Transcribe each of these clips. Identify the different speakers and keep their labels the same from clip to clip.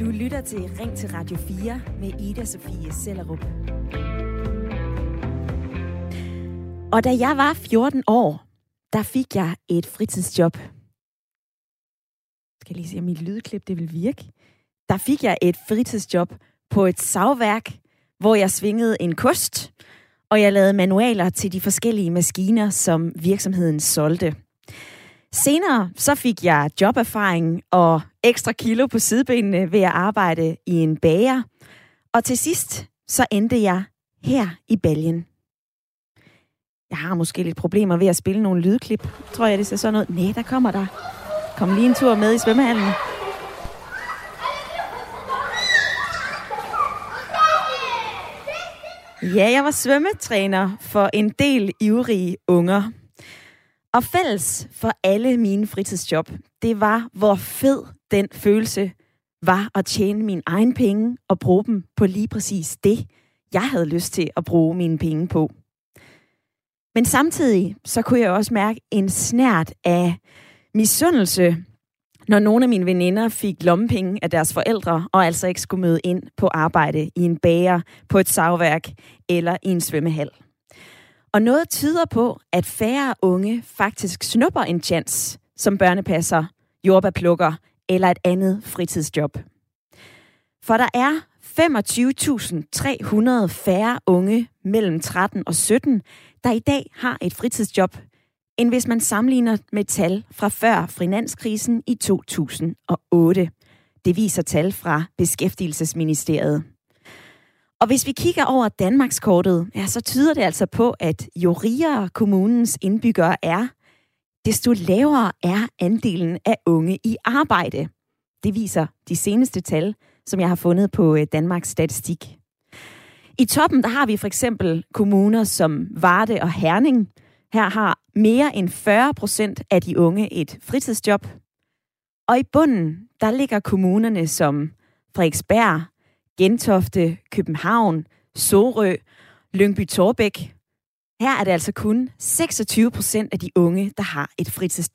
Speaker 1: Du lytter til Ring til Radio 4 med Ida Sofie Sellerup. Og da jeg var 14 år, der fik jeg et fritidsjob. Skal jeg lige se, om mit lydklip det vil virke. Der fik jeg et fritidsjob på et savværk, hvor jeg svingede en kost, og jeg lavede manualer til de forskellige maskiner, som virksomheden solgte. Senere så fik jeg joberfaring og ekstra kilo på sidebenene ved at arbejde i en bager. Og til sidst så endte jeg her i Baljen. Jeg har måske lidt problemer ved at spille nogle lydklip. Tror jeg, det ser sådan noget. Nej, der kommer der. Kom lige en tur med i svømmehallen. Ja, jeg var svømmetræner for en del ivrige unger. Og fælles for alle mine fritidsjob, det var, hvor fed den følelse var at tjene mine egen penge og bruge dem på lige præcis det, jeg havde lyst til at bruge mine penge på. Men samtidig så kunne jeg også mærke en snært af misundelse, når nogle af mine veninder fik lommepenge af deres forældre, og altså ikke skulle møde ind på arbejde i en bager, på et savværk eller i en svømmehal. Og noget tyder på, at færre unge faktisk snupper en chance som børnepasser, jordbærplukker eller et andet fritidsjob. For der er 25.300 færre unge mellem 13 og 17, der i dag har et fritidsjob, end hvis man sammenligner med tal fra før finanskrisen i 2008. Det viser tal fra Beskæftigelsesministeriet. Og hvis vi kigger over Danmarkskortet, ja, så tyder det altså på, at jo rigere kommunens indbyggere er, desto lavere er andelen af unge i arbejde. Det viser de seneste tal, som jeg har fundet på øh, Danmarks Statistik. I toppen der har vi for eksempel kommuner som Varde og Herning. Her har mere end 40 procent af de unge et fritidsjob. Og i bunden, der ligger kommunerne som Frederiksberg, Gentofte, København, Sorø, Lyngby Torbæk. Her er det altså kun 26 procent af de unge, der har et fritids,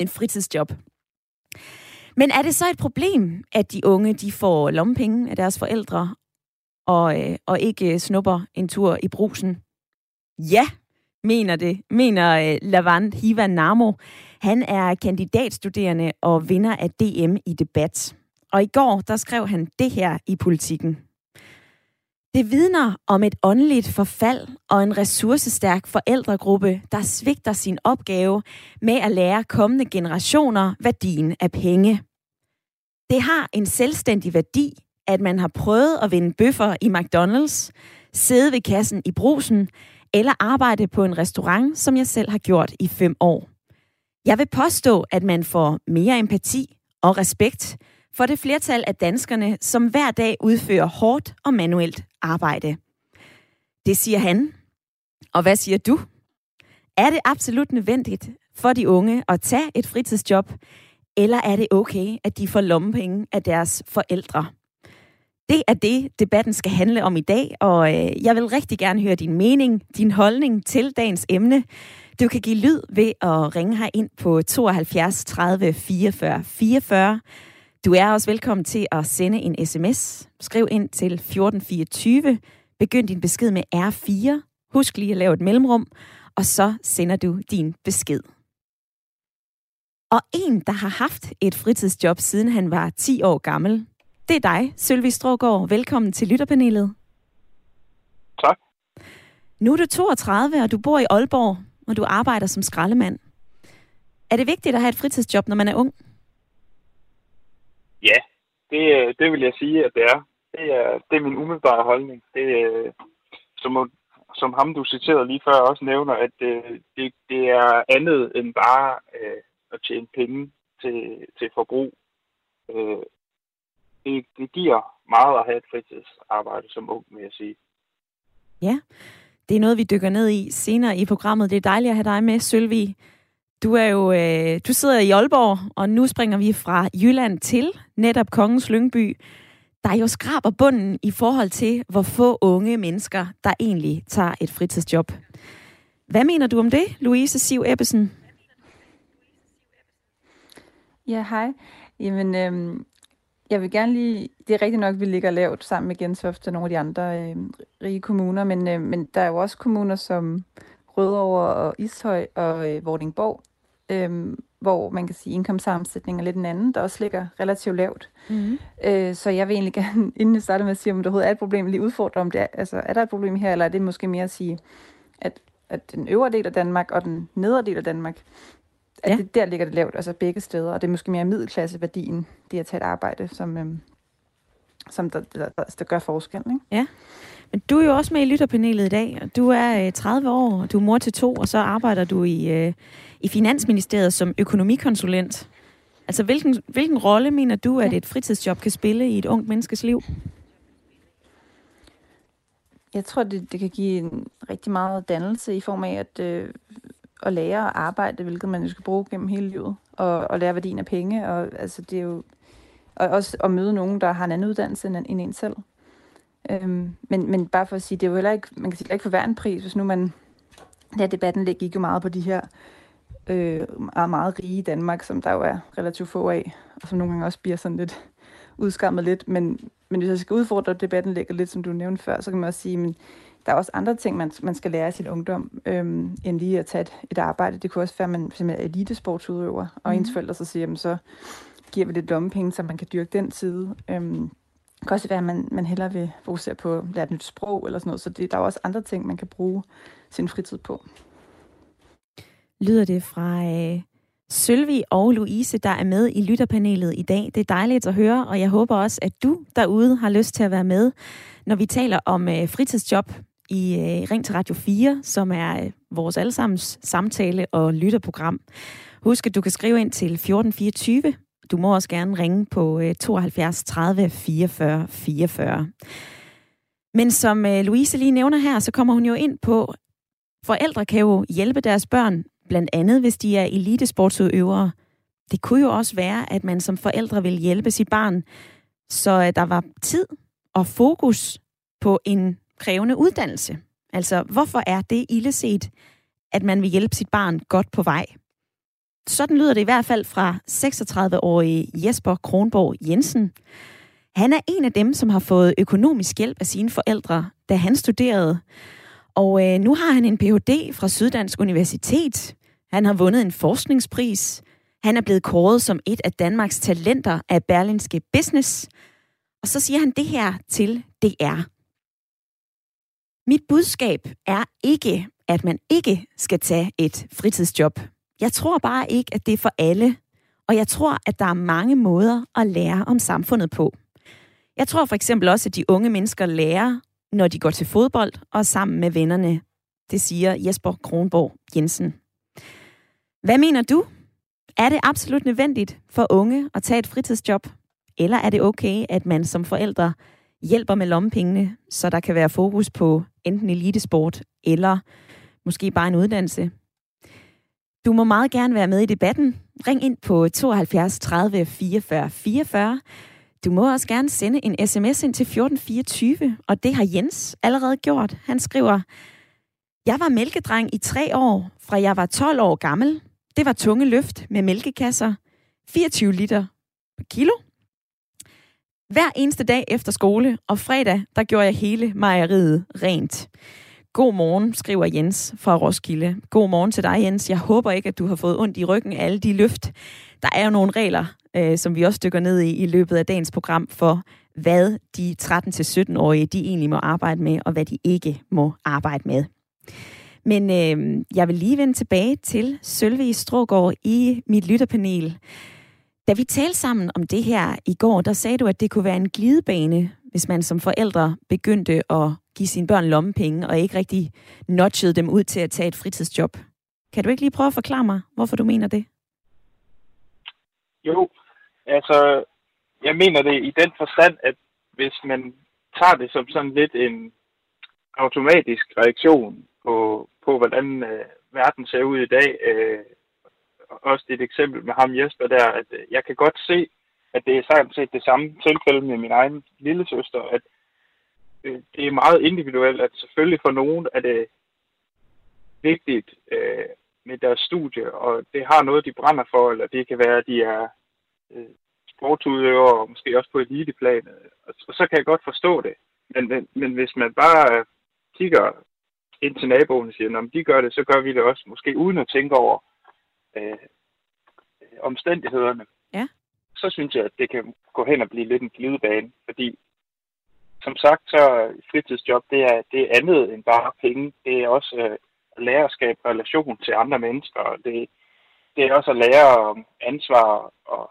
Speaker 1: en fritidsjob. Men er det så et problem, at de unge de får lommepenge af deres forældre, og, øh, og ikke øh, snupper en tur i brusen? Ja, mener det, mener øh, Lavand Hiva Namo. Han er kandidatstuderende og vinder af DM i debat. Og i går, der skrev han det her i politikken. Det vidner om et åndeligt forfald og en ressourcestærk forældregruppe, der svigter sin opgave med at lære kommende generationer værdien af penge. Det har en selvstændig værdi, at man har prøvet at vinde bøffer i McDonald's, sidde ved kassen i brusen eller arbejde på en restaurant, som jeg selv har gjort i fem år. Jeg vil påstå, at man får mere empati og respekt for det flertal af danskerne, som hver dag udfører hårdt og manuelt arbejde. Det siger han. Og hvad siger du? Er det absolut nødvendigt for de unge at tage et fritidsjob, eller er det okay, at de får lommepenge af deres forældre? Det er det, debatten skal handle om i dag, og øh, jeg vil rigtig gerne høre din mening, din holdning til dagens emne. Du kan give lyd ved at ringe her ind på 72 30 44 44. Du er også velkommen til at sende en sms. Skriv ind til 1424. Begynd din besked med R4. Husk lige at lave et mellemrum, og så sender du din besked. Og en, der har haft et fritidsjob siden han var 10 år gammel, det er dig, Sølvi Strågaard. Velkommen til Lytterpanelet.
Speaker 2: Tak.
Speaker 1: Nu er du 32, og du bor i Aalborg, og du arbejder som skraldemand. Er det vigtigt at have et fritidsjob, når man er ung?
Speaker 2: Ja, det, øh, det vil jeg sige, at det er. Det er, det er min umiddelbare holdning. Det, øh, som, som ham, du citerede lige før, også nævner, at øh, det, det, er andet end bare øh, at tjene penge til, til forbrug. Øh, det, det giver meget at have et fritidsarbejde som ung, vil jeg sige.
Speaker 1: Ja, det er noget, vi dykker ned i senere i programmet. Det er dejligt at have dig med, Sølvi. Du er jo, øh, du sidder i Aalborg, og nu springer vi fra Jylland til netop Kongens Lyngby, der jo skraber bunden i forhold til, hvor få unge mennesker, der egentlig tager et fritidsjob. Hvad mener du om det, Louise Siv Ebbesen?
Speaker 3: Ja, hej. Jamen, øhm, jeg vil gerne lige... Det er rigtigt nok, at vi ligger lavt sammen med Gentofte og nogle af de andre øh, rige kommuner, men, øh, men der er jo også kommuner som Rødovre og Ishøj og øh, Vordingborg, øh, hvor man kan sige, indkomstsammensætningen er lidt en anden, der også ligger relativt lavt. Mm-hmm. Øh, så jeg vil egentlig gerne, inden jeg starter med at sige, om der overhovedet er et problem, lige udfordre, om det er, altså, er der et problem her, eller er det måske mere at sige, at, at den øvre del af Danmark og den nedre del af Danmark, at ja. det, der ligger det lavt, altså begge steder, og det er måske mere middelklasseværdien, det at tage et arbejde, som, øhm, som der, der, der, der gør forskel. Ikke?
Speaker 1: Ja, men du er jo også med i lytterpanelet i dag. Du er øh, 30 år, du er mor til to, og så arbejder du i, øh, i Finansministeriet som økonomikonsulent. Altså, hvilken, hvilken rolle mener du, at et fritidsjob kan spille i et ungt menneskes liv?
Speaker 3: Jeg tror, det, det kan give en rigtig meget dannelse i form af at, øh, at lære at arbejde, hvilket man jo skal bruge gennem hele livet, og, og lære værdien af penge, og altså, det er jo og også at møde nogen, der har en anden uddannelse end, end en selv. Øhm, men, men bare for at sige, det er jo heller ikke, man kan sige, ikke for hver en pris, hvis nu man, ja, debatten gik jo meget på de her øh, meget, meget rige i Danmark, som der jo er relativt få af, og som nogle gange også bliver sådan lidt udskammet lidt, men, men hvis jeg skal udfordre debatten ligger lidt, som du nævnte før, så kan man også sige, men der er også andre ting, man, man skal lære i sin ungdom, øhm, end lige at tage et, et arbejde. Det kunne også være, at man simpelthen er elitesportsudøver, og mm. ens forældre så siger, jamen, så giver vi lidt lommepenge, så man kan dyrke den side. Øhm, det kan også være, at man, man hellere vil fokusere på at lære et nyt sprog eller sådan noget, så det, der er også andre ting, man kan bruge sin fritid på.
Speaker 1: Lyder det fra øh, Sølvi og Louise, der er med i lytterpanelet i dag. Det er dejligt at høre, og jeg håber også, at du derude har lyst til at være med, når vi taler om øh, fritidsjob i øh, Ring til Radio 4, som er øh, vores allesammens samtale- og lytterprogram. Husk, at du kan skrive ind til 1424. Du må også gerne ringe på 72 30 44 44. Men som øh, Louise lige nævner her, så kommer hun jo ind på, forældre kan jo hjælpe deres børn, blandt andet hvis de er elitesportsudøvere. Det kunne jo også være, at man som forældre vil hjælpe sit barn, så øh, der var tid og fokus på en krævende uddannelse. Altså, hvorfor er det illeset, at man vil hjælpe sit barn godt på vej? Sådan lyder det i hvert fald fra 36-årige Jesper Kronborg Jensen. Han er en af dem, som har fået økonomisk hjælp af sine forældre, da han studerede. Og øh, nu har han en Ph.D. fra Syddansk Universitet. Han har vundet en forskningspris. Han er blevet kåret som et af Danmarks talenter af Berlinske Business. Og så siger han det her til DR. Mit budskab er ikke, at man ikke skal tage et fritidsjob. Jeg tror bare ikke, at det er for alle. Og jeg tror, at der er mange måder at lære om samfundet på. Jeg tror for eksempel også, at de unge mennesker lærer, når de går til fodbold og sammen med vennerne. Det siger Jesper Kronborg Jensen. Hvad mener du? Er det absolut nødvendigt for unge at tage et fritidsjob? Eller er det okay, at man som forældre hjælper med lommepengene, så der kan være fokus på enten elitesport eller måske bare en uddannelse. Du må meget gerne være med i debatten. Ring ind på 72 30 44 44. Du må også gerne sende en sms ind til 1424, og det har Jens allerede gjort. Han skriver, Jeg var mælkedreng i tre år, fra jeg var 12 år gammel. Det var tunge løft med mælkekasser, 24 liter per kilo, hver eneste dag efter skole, og fredag, der gjorde jeg hele mejeriet rent. God morgen, skriver Jens fra Roskilde. God morgen til dig, Jens. Jeg håber ikke, at du har fået ondt i ryggen af alle de løft. Der er jo nogle regler, øh, som vi også dykker ned i i løbet af dagens program, for hvad de 13-17-årige de egentlig må arbejde med, og hvad de ikke må arbejde med. Men øh, jeg vil lige vende tilbage til Sølve Strågård i mit lytterpanel. Da vi talte sammen om det her i går, der sagde du, at det kunne være en glidebane, hvis man som forældre begyndte at give sine børn lommepenge, og ikke rigtig notchede dem ud til at tage et fritidsjob. Kan du ikke lige prøve at forklare mig, hvorfor du mener det?
Speaker 2: Jo, altså, jeg mener det i den forstand, at hvis man tager det som sådan lidt en automatisk reaktion på, på hvordan øh, verden ser ud i dag, øh, også et eksempel med ham Jesper der, at øh, jeg kan godt se, at det er sådan set det samme tilfælde med min egen lille søster, at øh, det er meget individuelt, at selvfølgelig for nogen er det vigtigt øh, med deres studie, og det har noget, de brænder for, eller det kan være, at de er øh, sportsudøvere, og måske også på eliteplan. Og, og så kan jeg godt forstå det. Men, men, men hvis man bare kigger ind til naboen og siger, om de gør det, så gør vi det også, måske uden at tænke over øh, omstændighederne.
Speaker 1: Ja.
Speaker 2: Så synes jeg, at det kan gå hen og blive lidt en glidebane, fordi som sagt, så fritidsjob, det er, det er andet end bare penge. Det er også øh, at lære at skabe relation til andre mennesker, det, det er også at lære om ansvar og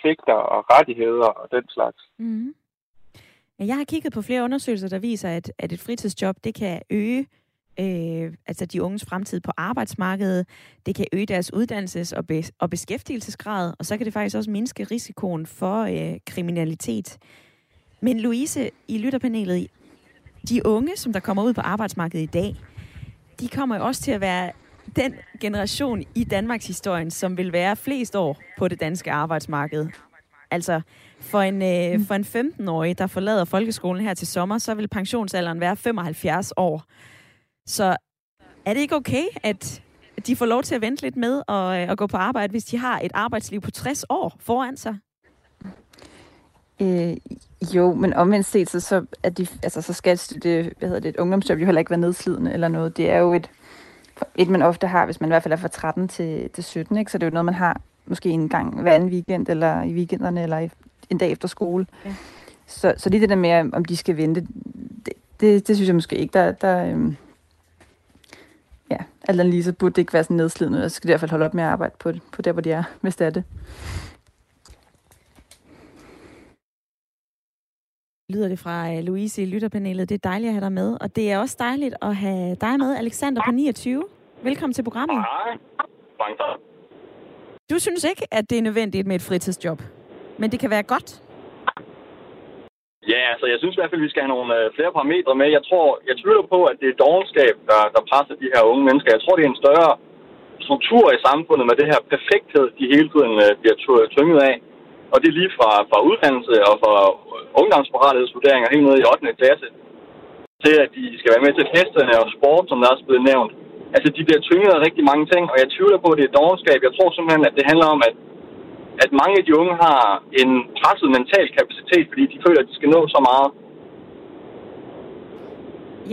Speaker 2: pligter og rettigheder og den slags.
Speaker 1: Mm. Jeg har kigget på flere undersøgelser, der viser, at, at et fritidsjob, det kan øge øh, altså de unges fremtid på arbejdsmarkedet. Det kan øge deres uddannelses- og, be- og beskæftigelsesgrad, og så kan det faktisk også mindske risikoen for øh, kriminalitet. Men Louise, i lytterpanelet, de unge, som der kommer ud på arbejdsmarkedet i dag, de kommer jo også til at være den generation i Danmarks historien, som vil være flest år på det danske arbejdsmarked. Altså, for en, øh, mm. for en 15-årig, der forlader folkeskolen her til sommer, så vil pensionsalderen være 75 år. Så er det ikke okay, at de får lov til at vente lidt med at, øh, at gå på arbejde, hvis de har et arbejdsliv på 60 år foran sig?
Speaker 3: Øh, jo, men omvendt set, så, så, er de, altså, så skal det, hvad hedder det, et ungdomsjob jo heller ikke være nedslidende eller noget. Det er jo et, et, man ofte har, hvis man i hvert fald er fra 13 til, til 17, ikke? så det er jo noget, man har måske en gang hver anden weekend, eller i weekenderne, eller en dag efter skole. Ja. Så, så lige det der med, om de skal vente, det, det, det synes jeg måske ikke, der, der øhm, ja, alt lige, så burde det ikke være sådan nedslidende, og så skal de i hvert fald holde op med at arbejde på, på der, hvor de er, hvis det er det.
Speaker 1: lyder det fra øh, Louise i lytterpanelet. Det er dejligt at have dig med, og det er også dejligt at have dig med, Alexander på 29. Velkommen til programmet.
Speaker 4: Hej. Mange tak.
Speaker 1: Du synes ikke, at det er nødvendigt med et fritidsjob, men det kan være godt?
Speaker 4: Ja, altså jeg synes i hvert fald, at vi skal have nogle øh, flere parametre med. Jeg tror, jeg tvivler på, at det er dogenskab, der, der presser de her unge mennesker. Jeg tror, det er en større struktur i samfundet med det her perfekthed, de hele tiden øh, bliver tynget af. Og det er lige fra, fra uddannelse og fra øh, ungdomsparatlighedsvurderinger helt ned i 8. klasse, til at de skal være med til festerne og sport, som der også er blevet nævnt. Altså, de bliver tynget af rigtig mange ting, og jeg tvivler på, at det er dogenskab. Jeg tror simpelthen, at det handler om, at, at mange af de unge har en presset mental kapacitet, fordi de føler, at de skal nå så meget.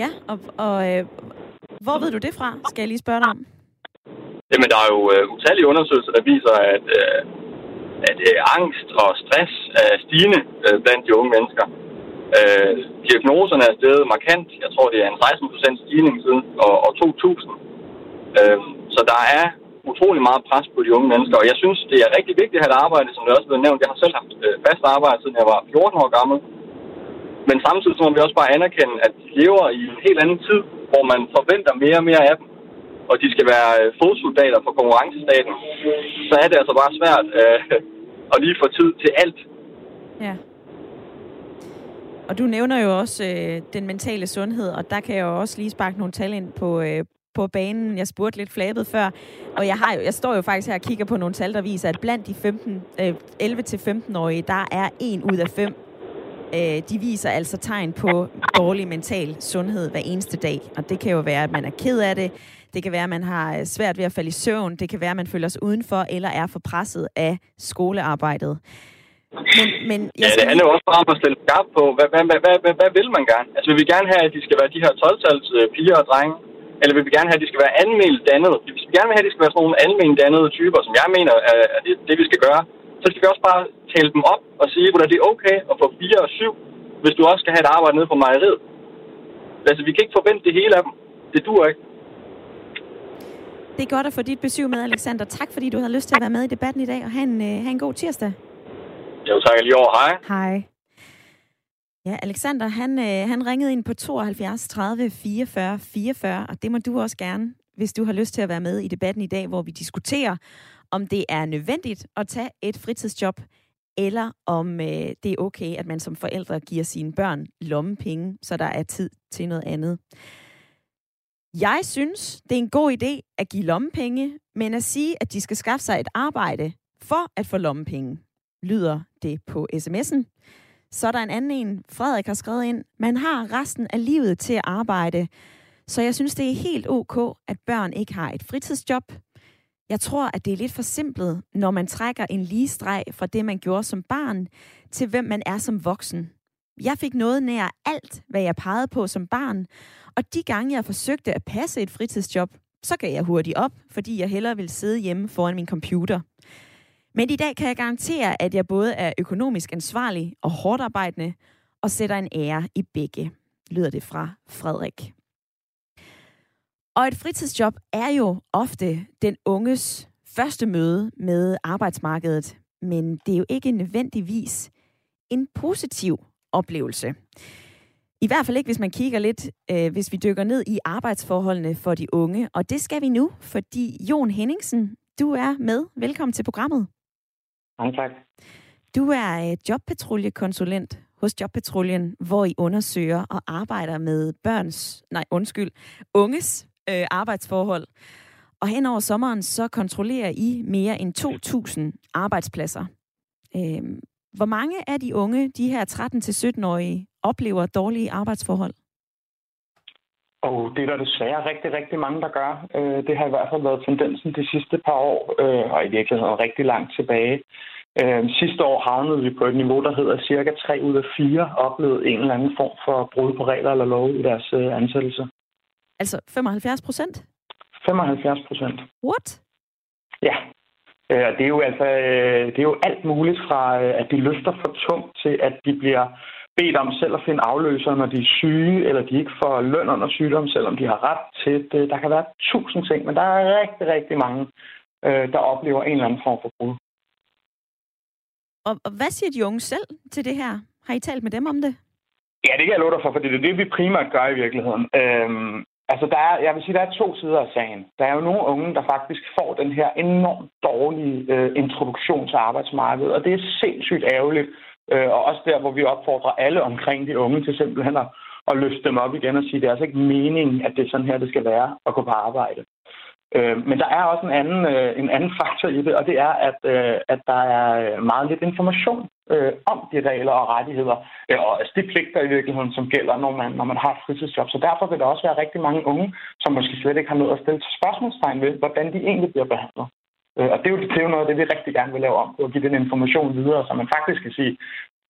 Speaker 1: Ja, og, og øh, hvor ved du det fra, skal jeg lige spørge dig om?
Speaker 4: Jamen, der er jo uh, utallige undersøgelser, der viser, at, uh, at uh, angst og stress er stigende uh, blandt de unge mennesker. Uh, diagnoserne er steget markant. Jeg tror, det er en 16% stigning siden år, år 2000. Uh, så der er utrolig meget pres på de unge mennesker, og jeg synes, det er rigtig vigtigt at have et arbejde, som det også er blevet nævnt. Jeg har selv haft uh, fast arbejde, siden jeg var 14 år gammel. Men samtidig så må vi også bare anerkende, at de lever i en helt anden tid, hvor man forventer mere og mere af dem og de skal være øh, fodsoldater for konkurrencestaten, så er det altså bare svært øh, at lige få tid til alt.
Speaker 1: Ja. Og du nævner jo også øh, den mentale sundhed, og der kan jeg jo også lige sparke nogle tal ind på, øh, på banen. Jeg spurgte lidt flabet før, og jeg, har jo, jeg står jo faktisk her og kigger på nogle tal, der viser, at blandt de 15, øh, 11-15-årige, der er en ud af fem, øh, de viser altså tegn på dårlig mental sundhed hver eneste dag. Og det kan jo være, at man er ked af det, det kan være, at man har øh, svært ved at falde i søvn. Det kan være, at man føler sig udenfor eller er for presset af skolearbejdet.
Speaker 4: Men, men jeg ja, det handler jo også bare om at stille skarpt på, hvad, hvad, hvad, hvad, hvad, hvad vil man gerne? Altså vil vi gerne have, at de skal være de her 12-tals øh, piger og drenge? Eller vil vi gerne have, at de skal være almindeligt dannede? Hvis vi gerne vil have, at de skal være sådan nogle almindeligt dannede typer, som jeg mener er, det, det, vi skal gøre, så skal vi også bare tale dem op og sige, at det er okay at få 4 og 7, hvis du også skal have et arbejde nede på mejeriet. Altså, vi kan ikke forvente det hele af dem. Det dur ikke.
Speaker 1: Det er godt at få dit besøg med, Alexander. Tak, fordi du havde lyst til at være med i debatten i dag, og have en, uh, have en god tirsdag.
Speaker 4: Jo, tak lige over. Hej.
Speaker 1: Hej. Ja, Alexander, han, øh, han ringede ind på 72 30 44 44, og det må du også gerne, hvis du har lyst til at være med i debatten i dag, hvor vi diskuterer, om det er nødvendigt at tage et fritidsjob, eller om øh, det er okay, at man som forældre giver sine børn lommepenge, så der er tid til noget andet. Jeg synes, det er en god idé at give lommepenge, men at sige, at de skal skaffe sig et arbejde for at få lommepenge, lyder det på sms'en. Så er der en anden en, Frederik har skrevet ind, man har resten af livet til at arbejde, så jeg synes, det er helt ok, at børn ikke har et fritidsjob. Jeg tror, at det er lidt for simpelt, når man trækker en lige streg fra det, man gjorde som barn, til hvem man er som voksen. Jeg fik noget nær alt, hvad jeg pegede på som barn, og de gange, jeg forsøgte at passe et fritidsjob, så gav jeg hurtigt op, fordi jeg hellere ville sidde hjemme foran min computer. Men i dag kan jeg garantere, at jeg både er økonomisk ansvarlig og hårdt arbejdende, og sætter en ære i begge, lyder det fra Frederik. Og et fritidsjob er jo ofte den unges første møde med arbejdsmarkedet, men det er jo ikke nødvendigvis en positiv oplevelse. I hvert fald ikke, hvis man kigger lidt, øh, hvis vi dykker ned i arbejdsforholdene for de unge. Og det skal vi nu, fordi Jon Henningsen, du er med. Velkommen til programmet.
Speaker 5: Mange tak.
Speaker 1: Du er øh, jobpatruljekonsulent hos Jobpatruljen, hvor I undersøger og arbejder med børns, nej undskyld, unges øh, arbejdsforhold. Og hen over sommeren, så kontrollerer I mere end 2.000 arbejdspladser. Øh, hvor mange af de unge, de her 13-17-årige, oplever dårlige arbejdsforhold?
Speaker 5: Og det er der desværre rigtig, rigtig mange, der gør. Øh, det har i hvert fald været tendensen de sidste par år, øh, og i virkeligheden rigtig langt tilbage. Øh, sidste år havnede vi på et niveau, der hedder cirka 3 ud af 4 oplevede en eller anden form for brud på regler eller lov i deres ansættelse.
Speaker 1: Altså 75 procent?
Speaker 5: 75 procent.
Speaker 1: What?
Speaker 5: Ja. Det er jo altså det er jo alt muligt fra, at de løfter for tungt til, at de bliver bedt om selv at finde afløser, når de er syge, eller de ikke får løn under sygdom, selvom de har ret til det. Der kan være tusind ting, men der er rigtig, rigtig mange, øh, der oplever en eller anden form for brud.
Speaker 1: Og, og hvad siger de unge selv til det her? Har I talt med dem om det?
Speaker 5: Ja, det kan jeg love dig for, for det er det, vi primært gør i virkeligheden. Øhm, altså, der er, jeg vil sige, der er to sider af sagen. Der er jo nogle unge, der faktisk får den her enormt dårlige øh, introduktion til arbejdsmarkedet, og det er sindssygt ærgerligt, Øh, og også der, hvor vi opfordrer alle omkring de unge til simpelthen at, at løfte dem op igen og sige, det er altså ikke meningen, at det er sådan her, det skal være at gå på arbejde. Øh, men der er også en anden, øh, en anden faktor i det, og det er, at, øh, at der er øh, meget lidt information øh, om de regler og rettigheder, øh, og altså de pligter i virkeligheden, som gælder, når man, når man har et fritidsjob. Så derfor vil der også være rigtig mange unge, som måske slet ikke har noget at stille spørgsmålstegn ved, hvordan de egentlig bliver behandlet. Øh, og det er, jo, det er jo noget af det, vi rigtig gerne vil lave om på, at give den information videre, så man faktisk kan sige,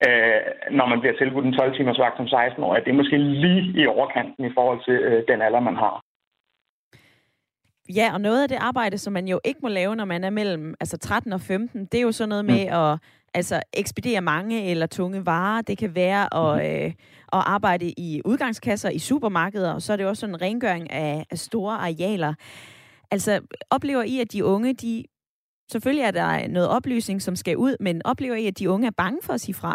Speaker 5: øh, når man bliver tilbudt en 12-timers vagt som 16 år, at det er måske lige i overkanten i forhold til øh, den alder, man har.
Speaker 1: Ja, og noget af det arbejde, som man jo ikke må lave, når man er mellem altså 13 og 15, det er jo sådan noget med mm. at altså, ekspedere mange eller tunge varer. Det kan være at, mm. øh, at arbejde i udgangskasser i supermarkeder, og så er det også sådan en rengøring af, af store arealer. Altså, oplever I, at de unge, de Selvfølgelig er der noget oplysning, som skal ud, men oplever I, at de unge er bange for at sige fra?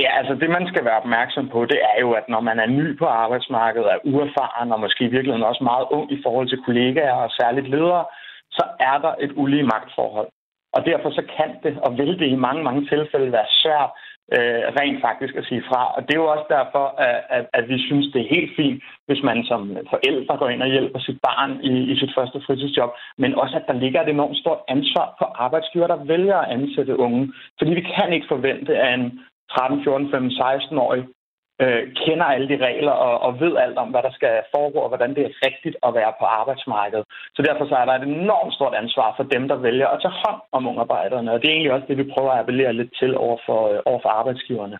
Speaker 5: Ja, altså det, man skal være opmærksom på, det er jo, at når man er ny på arbejdsmarkedet, er uerfaren og måske i virkeligheden også meget ung i forhold til kollegaer og særligt ledere, så er der et ulige magtforhold. Og derfor så kan det og vil det i mange, mange tilfælde være svært øh, rent faktisk at sige fra. Og det er jo også derfor, at, at, at vi synes, det er helt fint, hvis man som forældre går ind og hjælper sit barn i, i sit første fritidsjob, men også at der ligger et enormt stort ansvar på arbejdsgiver, der vælger at ansætte unge. Fordi vi kan ikke forvente, at en 13, 14, 15, 16-årig øh, kender alle de regler og, og ved alt om, hvad der skal foregå, og hvordan det er rigtigt at være på arbejdsmarkedet. Så derfor så er der et enormt stort ansvar for dem, der vælger at tage hånd om ungarbejderne. Og det er egentlig også det, vi prøver at appellere lidt til over for, øh, over for arbejdsgiverne.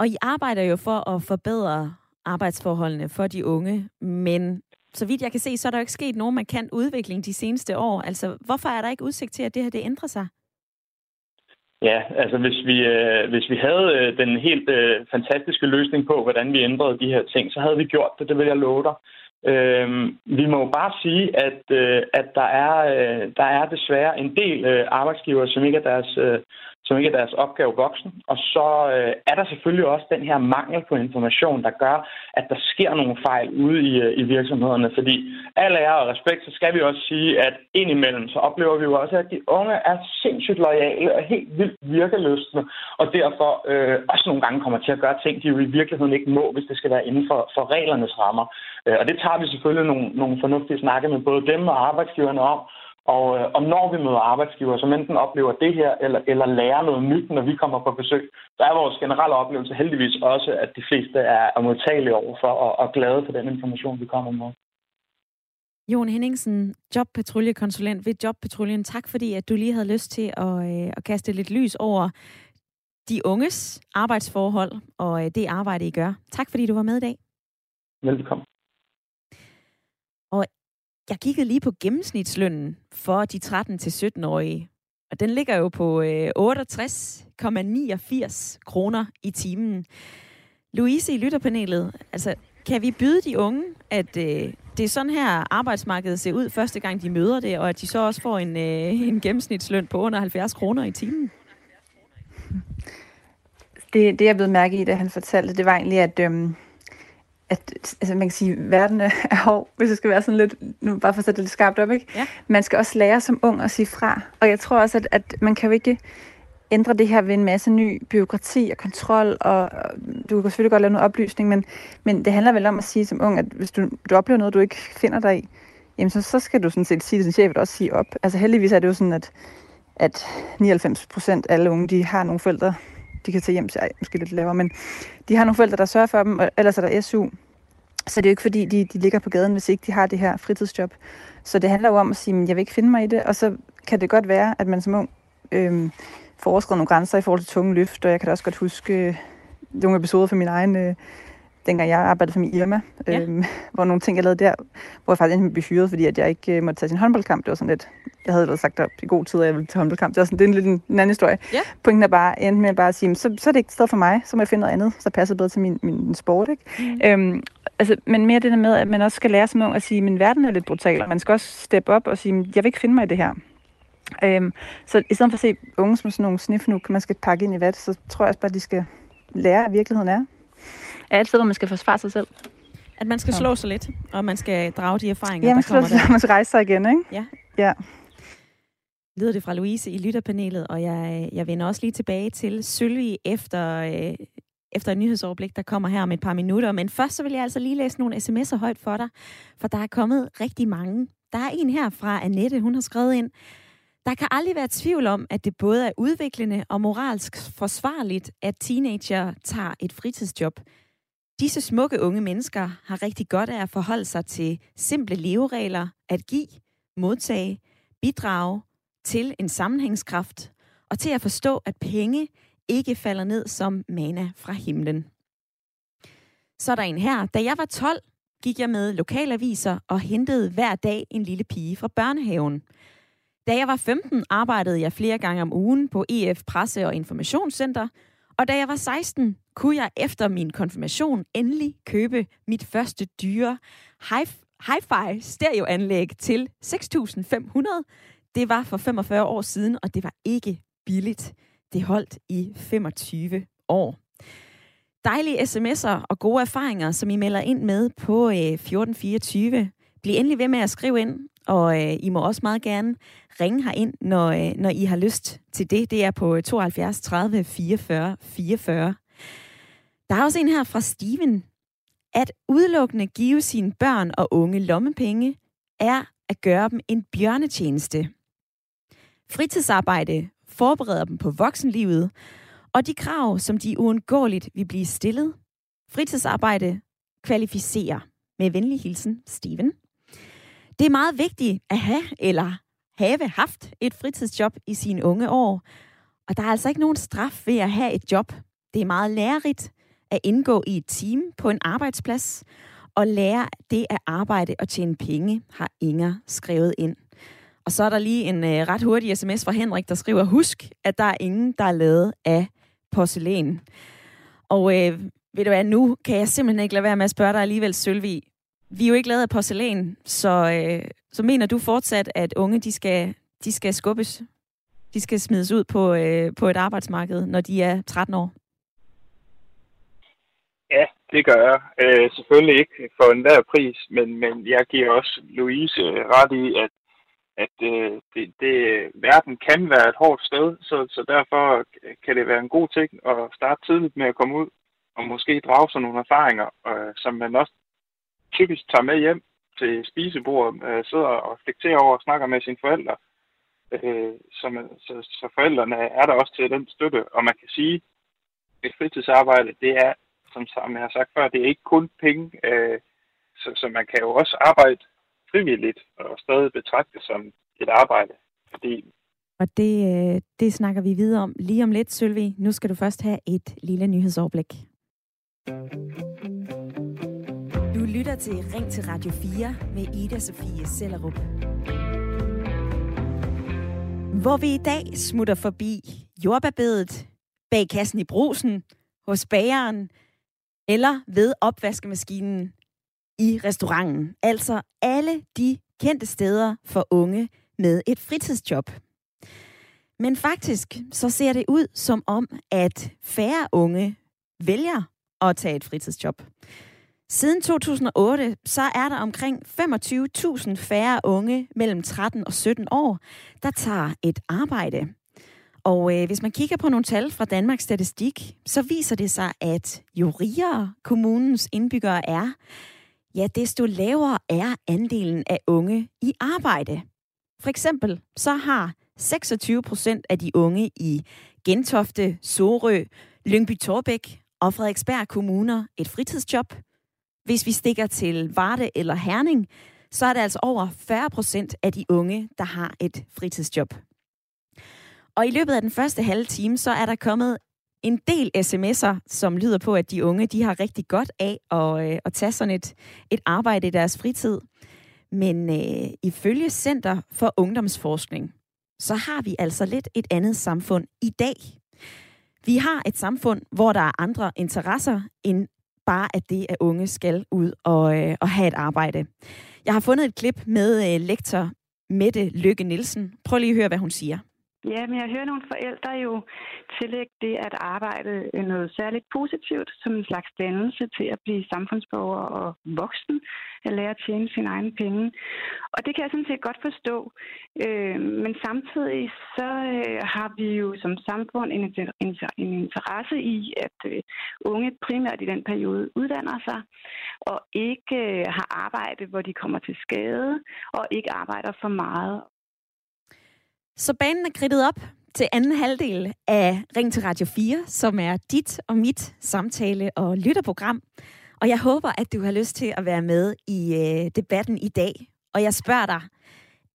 Speaker 1: Og I arbejder jo for at forbedre arbejdsforholdene for de unge, men så vidt jeg kan se, så er der jo ikke sket nogen markant udvikling de seneste år. Altså, hvorfor er der ikke udsigt til, at det her det ændrer sig?
Speaker 5: Ja, altså hvis vi, øh, hvis vi havde øh, den helt øh, fantastiske løsning på, hvordan vi ændrede de her ting, så havde vi gjort det, det vil jeg love dig. Øh, vi må jo bare sige, at, øh, at der, er, øh, der er desværre en del øh, arbejdsgiver, som ikke er deres øh, som ikke er deres opgave voksen. Og så øh, er der selvfølgelig også den her mangel på information, der gør, at der sker nogle fejl ude i, øh, i virksomhederne. Fordi al ære og respekt, så skal vi også sige, at indimellem så oplever vi jo også, at de unge er sindssygt lojale og helt vildt virkeløsende, og derfor øh, også nogle gange kommer til at gøre ting, de jo i virkeligheden ikke må, hvis det skal være inden for, for reglernes rammer. Øh, og det tager vi selvfølgelig nogle, nogle fornuftige snakke med både dem og arbejdsgiverne om, og, øh, og når vi møder arbejdsgiver, som enten oplever det her, eller, eller lærer noget nyt, når vi kommer på besøg, så er vores generelle oplevelse heldigvis også, at de fleste er, er modtagelige over for og, og glade for den information, vi kommer med.
Speaker 1: Jon Henningsen, jobpatruljekonsulent ved Jobpatruljen. Tak fordi, at du lige havde lyst til at, øh, at kaste lidt lys over de unges arbejdsforhold og øh, det arbejde, I gør. Tak fordi du var med i dag.
Speaker 5: Velkommen.
Speaker 1: Jeg kiggede lige på gennemsnitslønnen for de 13-17-årige. Og den ligger jo på øh, 68,89 kroner i timen. Louise i lytterpanelet, altså kan vi byde de unge, at øh, det er sådan her arbejdsmarkedet ser ud første gang de møder det, og at de så også får en, øh, en gennemsnitsløn på under 70 kroner i timen?
Speaker 3: Det, det jeg blev mærke i, da han fortalte, det var egentlig, at, øhm, at altså man kan sige, at verden er hård, hvis det skal være sådan lidt, nu bare for at sætte det lidt skarpt op, ikke?
Speaker 1: Ja.
Speaker 3: Man skal også lære som ung at sige fra. Og jeg tror også, at, at man kan jo ikke ændre det her ved en masse ny byråkrati og kontrol, og du kan selvfølgelig godt lave noget oplysning, men, men det handler vel om at sige som ung, at hvis du, du oplever noget, du ikke finder dig i, jamen så, så skal du sådan set sige det, sin chef også sige op. Altså heldigvis er det jo sådan, at, at 99 procent af alle unge, de har nogle forældre, de kan tage hjem til, ej, måske lidt lavere, men de har nogle forældre, der sørger for dem, og ellers er der SU. Så det er jo ikke fordi, de, de ligger på gaden, hvis ikke de har det her fritidsjob. Så det handler jo om at sige, at jeg vil ikke finde mig i det, og så kan det godt være, at man som ung øhm, får overskrevet nogle grænser i forhold til tunge løft, og jeg kan da også godt huske øh, nogle episoder fra min egen, øh, dengang jeg arbejdede for min Irma,
Speaker 1: Ja.
Speaker 3: øh, hvor nogle ting, jeg lavede der, hvor jeg faktisk endte med at blive fyret, fordi at jeg ikke øh, måtte tage sin håndboldkamp. Det var sådan lidt, jeg havde ellers sagt op i god tid, at jeg ville til håndboldkamp. Det er, sådan, det er en lidt en, en anden historie.
Speaker 1: Ja.
Speaker 3: Pointen er bare, endte med at bare sige, så, så er det ikke et sted for mig, så må jeg finde noget andet, så passer bedre til min, min sport. Ikke?
Speaker 1: Mm.
Speaker 3: Øhm, altså, men mere det der med, at man også skal lære som ung at sige, at verden er lidt brutal, og man skal også steppe op og sige, jeg vil ikke finde mig i det her. Øhm, så i stedet for at se unge som sådan nogle snifnuk, man skal pakke ind i vat, så tror jeg også bare, at de skal lære, at virkeligheden er. Er et sted, hvor man skal forsvare sig selv.
Speaker 1: At man skal
Speaker 3: Ja.
Speaker 1: slå sig lidt, og man skal drage de erfaringer,
Speaker 3: Ja, man
Speaker 1: der kommer der.
Speaker 3: man skal rejse sig igen, ikke?
Speaker 1: Ja.
Speaker 3: Ja.
Speaker 1: lyder det fra Louise i lytterpanelet, og jeg, jeg vender også lige tilbage til Sølvi efter, øh, efter et nyhedsoverblik, der kommer her om et par minutter. Men først så vil jeg altså lige læse nogle sms'er højt for dig, for der er kommet rigtig mange. Der er en her fra Annette, hun har skrevet ind, der kan aldrig være tvivl om, at det både er udviklende og moralsk forsvarligt, at teenager tager et fritidsjob. Disse smukke unge mennesker har rigtig godt af at forholde sig til simple leveregler, at give, modtage, bidrage til en sammenhængskraft og til at forstå, at penge ikke falder ned som mana fra himlen. Så er der en her. Da jeg var 12, gik jeg med lokalaviser og hentede hver dag en lille pige fra børnehaven. Da jeg var 15, arbejdede jeg flere gange om ugen på EF Presse- og Informationscenter, og da jeg var 16, kunne jeg efter min konfirmation endelig købe mit første dyre hi-fi stereoanlæg til 6.500. Det var for 45 år siden, og det var ikke billigt. Det holdt i 25 år. Dejlige sms'er og gode erfaringer, som I melder ind med på øh, 1424. Bliv endelig ved med at skrive ind, og øh, I må også meget gerne ringe herind, når, øh, når I har lyst til det. Det er på 72 30 44 44. Der er også en her fra Steven. At udelukkende give sine børn og unge lommepenge er at gøre dem en bjørnetjeneste. Fritidsarbejde forbereder dem på voksenlivet, og de krav, som de uundgåeligt vil blive stillet. Fritidsarbejde kvalificerer. Med venlig hilsen, Steven. Det er meget vigtigt at have eller have haft et fritidsjob i sine unge år. Og der er altså ikke nogen straf ved at have et job. Det er meget lærerigt at indgå i et team på en arbejdsplads og lære det at arbejde og tjene penge, har Inger skrevet ind. Og så er der lige en øh, ret hurtig sms fra Henrik, der skriver, husk, at der er ingen, der er lavet af porcelæn. Og øh, ved du hvad, nu kan jeg simpelthen ikke lade være med at spørge dig alligevel, Sølvi. Vi er jo ikke lavet af porcelæn, så, øh, så mener du fortsat, at unge, de skal, de skal skubbes? De skal smides ud på, øh, på et arbejdsmarked, når de er 13 år?
Speaker 2: Ja, det gør jeg. Øh, selvfølgelig ikke for enhver pris, men, men jeg giver også Louise øh, ret i, at, at øh, det, det, verden kan være et hårdt sted, så, så derfor kan det være en god ting at starte tidligt med at komme ud og måske drage sig nogle erfaringer, øh, som man også typisk tager med hjem til spisebordet, øh, sidder og reflekterer over og snakker med sine forældre. Øh, så, man, så, så forældrene er der også til den støtte, og man kan sige, at fritidsarbejde, det er som, som jeg har sagt før, det er ikke kun penge. Øh, så, så man kan jo også arbejde frivilligt og stadig betragtes som et arbejde. Fordi
Speaker 1: og det, øh, det snakker vi videre om lige om lidt, Sølvi. Nu skal du først have et lille nyhedsoverblik. Du lytter til Ring til Radio 4 med Ida Sofie Sellerup. Hvor vi i dag smutter forbi jordbærbedet, bag kassen i brusen, hos bageren, eller ved opvaskemaskinen i restauranten. Altså alle de kendte steder for unge med et fritidsjob. Men faktisk så ser det ud som om, at færre unge vælger at tage et fritidsjob. Siden 2008, så er der omkring 25.000 færre unge mellem 13 og 17 år, der tager et arbejde. Og øh, hvis man kigger på nogle tal fra Danmarks Statistik, så viser det sig, at jo rigere kommunens indbyggere er, ja, desto lavere er andelen af unge i arbejde. For eksempel så har 26 procent af de unge i Gentofte, Sorø, Lyngby Torbæk og Frederiksberg kommuner et fritidsjob. Hvis vi stikker til Varde eller Herning, så er det altså over 40 procent af de unge, der har et fritidsjob. Og i løbet af den første halve time, så er der kommet en del sms'er, som lyder på, at de unge de har rigtig godt af at, øh, at tage sådan et, et arbejde i deres fritid. Men øh, ifølge Center for Ungdomsforskning, så har vi altså lidt et andet samfund i dag. Vi har et samfund, hvor der er andre interesser end bare, at det at unge skal ud og, øh, og have et arbejde. Jeg har fundet et klip med øh, lektor Mette Lykke Nielsen. Prøv lige at høre, hvad hun siger.
Speaker 6: Ja, men jeg hører nogle forældre jo tillægge det at arbejde øh, noget særligt positivt, som en slags dannelse til at blive samfundsborger og voksen, at lære at tjene sine egne penge. Og det kan jeg sådan set godt forstå. Øh, men samtidig så øh, har vi jo som samfund en, en interesse i, at øh, unge primært i den periode uddanner sig, og ikke øh, har arbejde, hvor de kommer til skade, og ikke arbejder for meget
Speaker 1: så banen er kridtet op til anden halvdel af Ring til Radio 4, som er dit og mit samtale- og lytterprogram. Og jeg håber, at du har lyst til at være med i øh, debatten i dag. Og jeg spørger dig,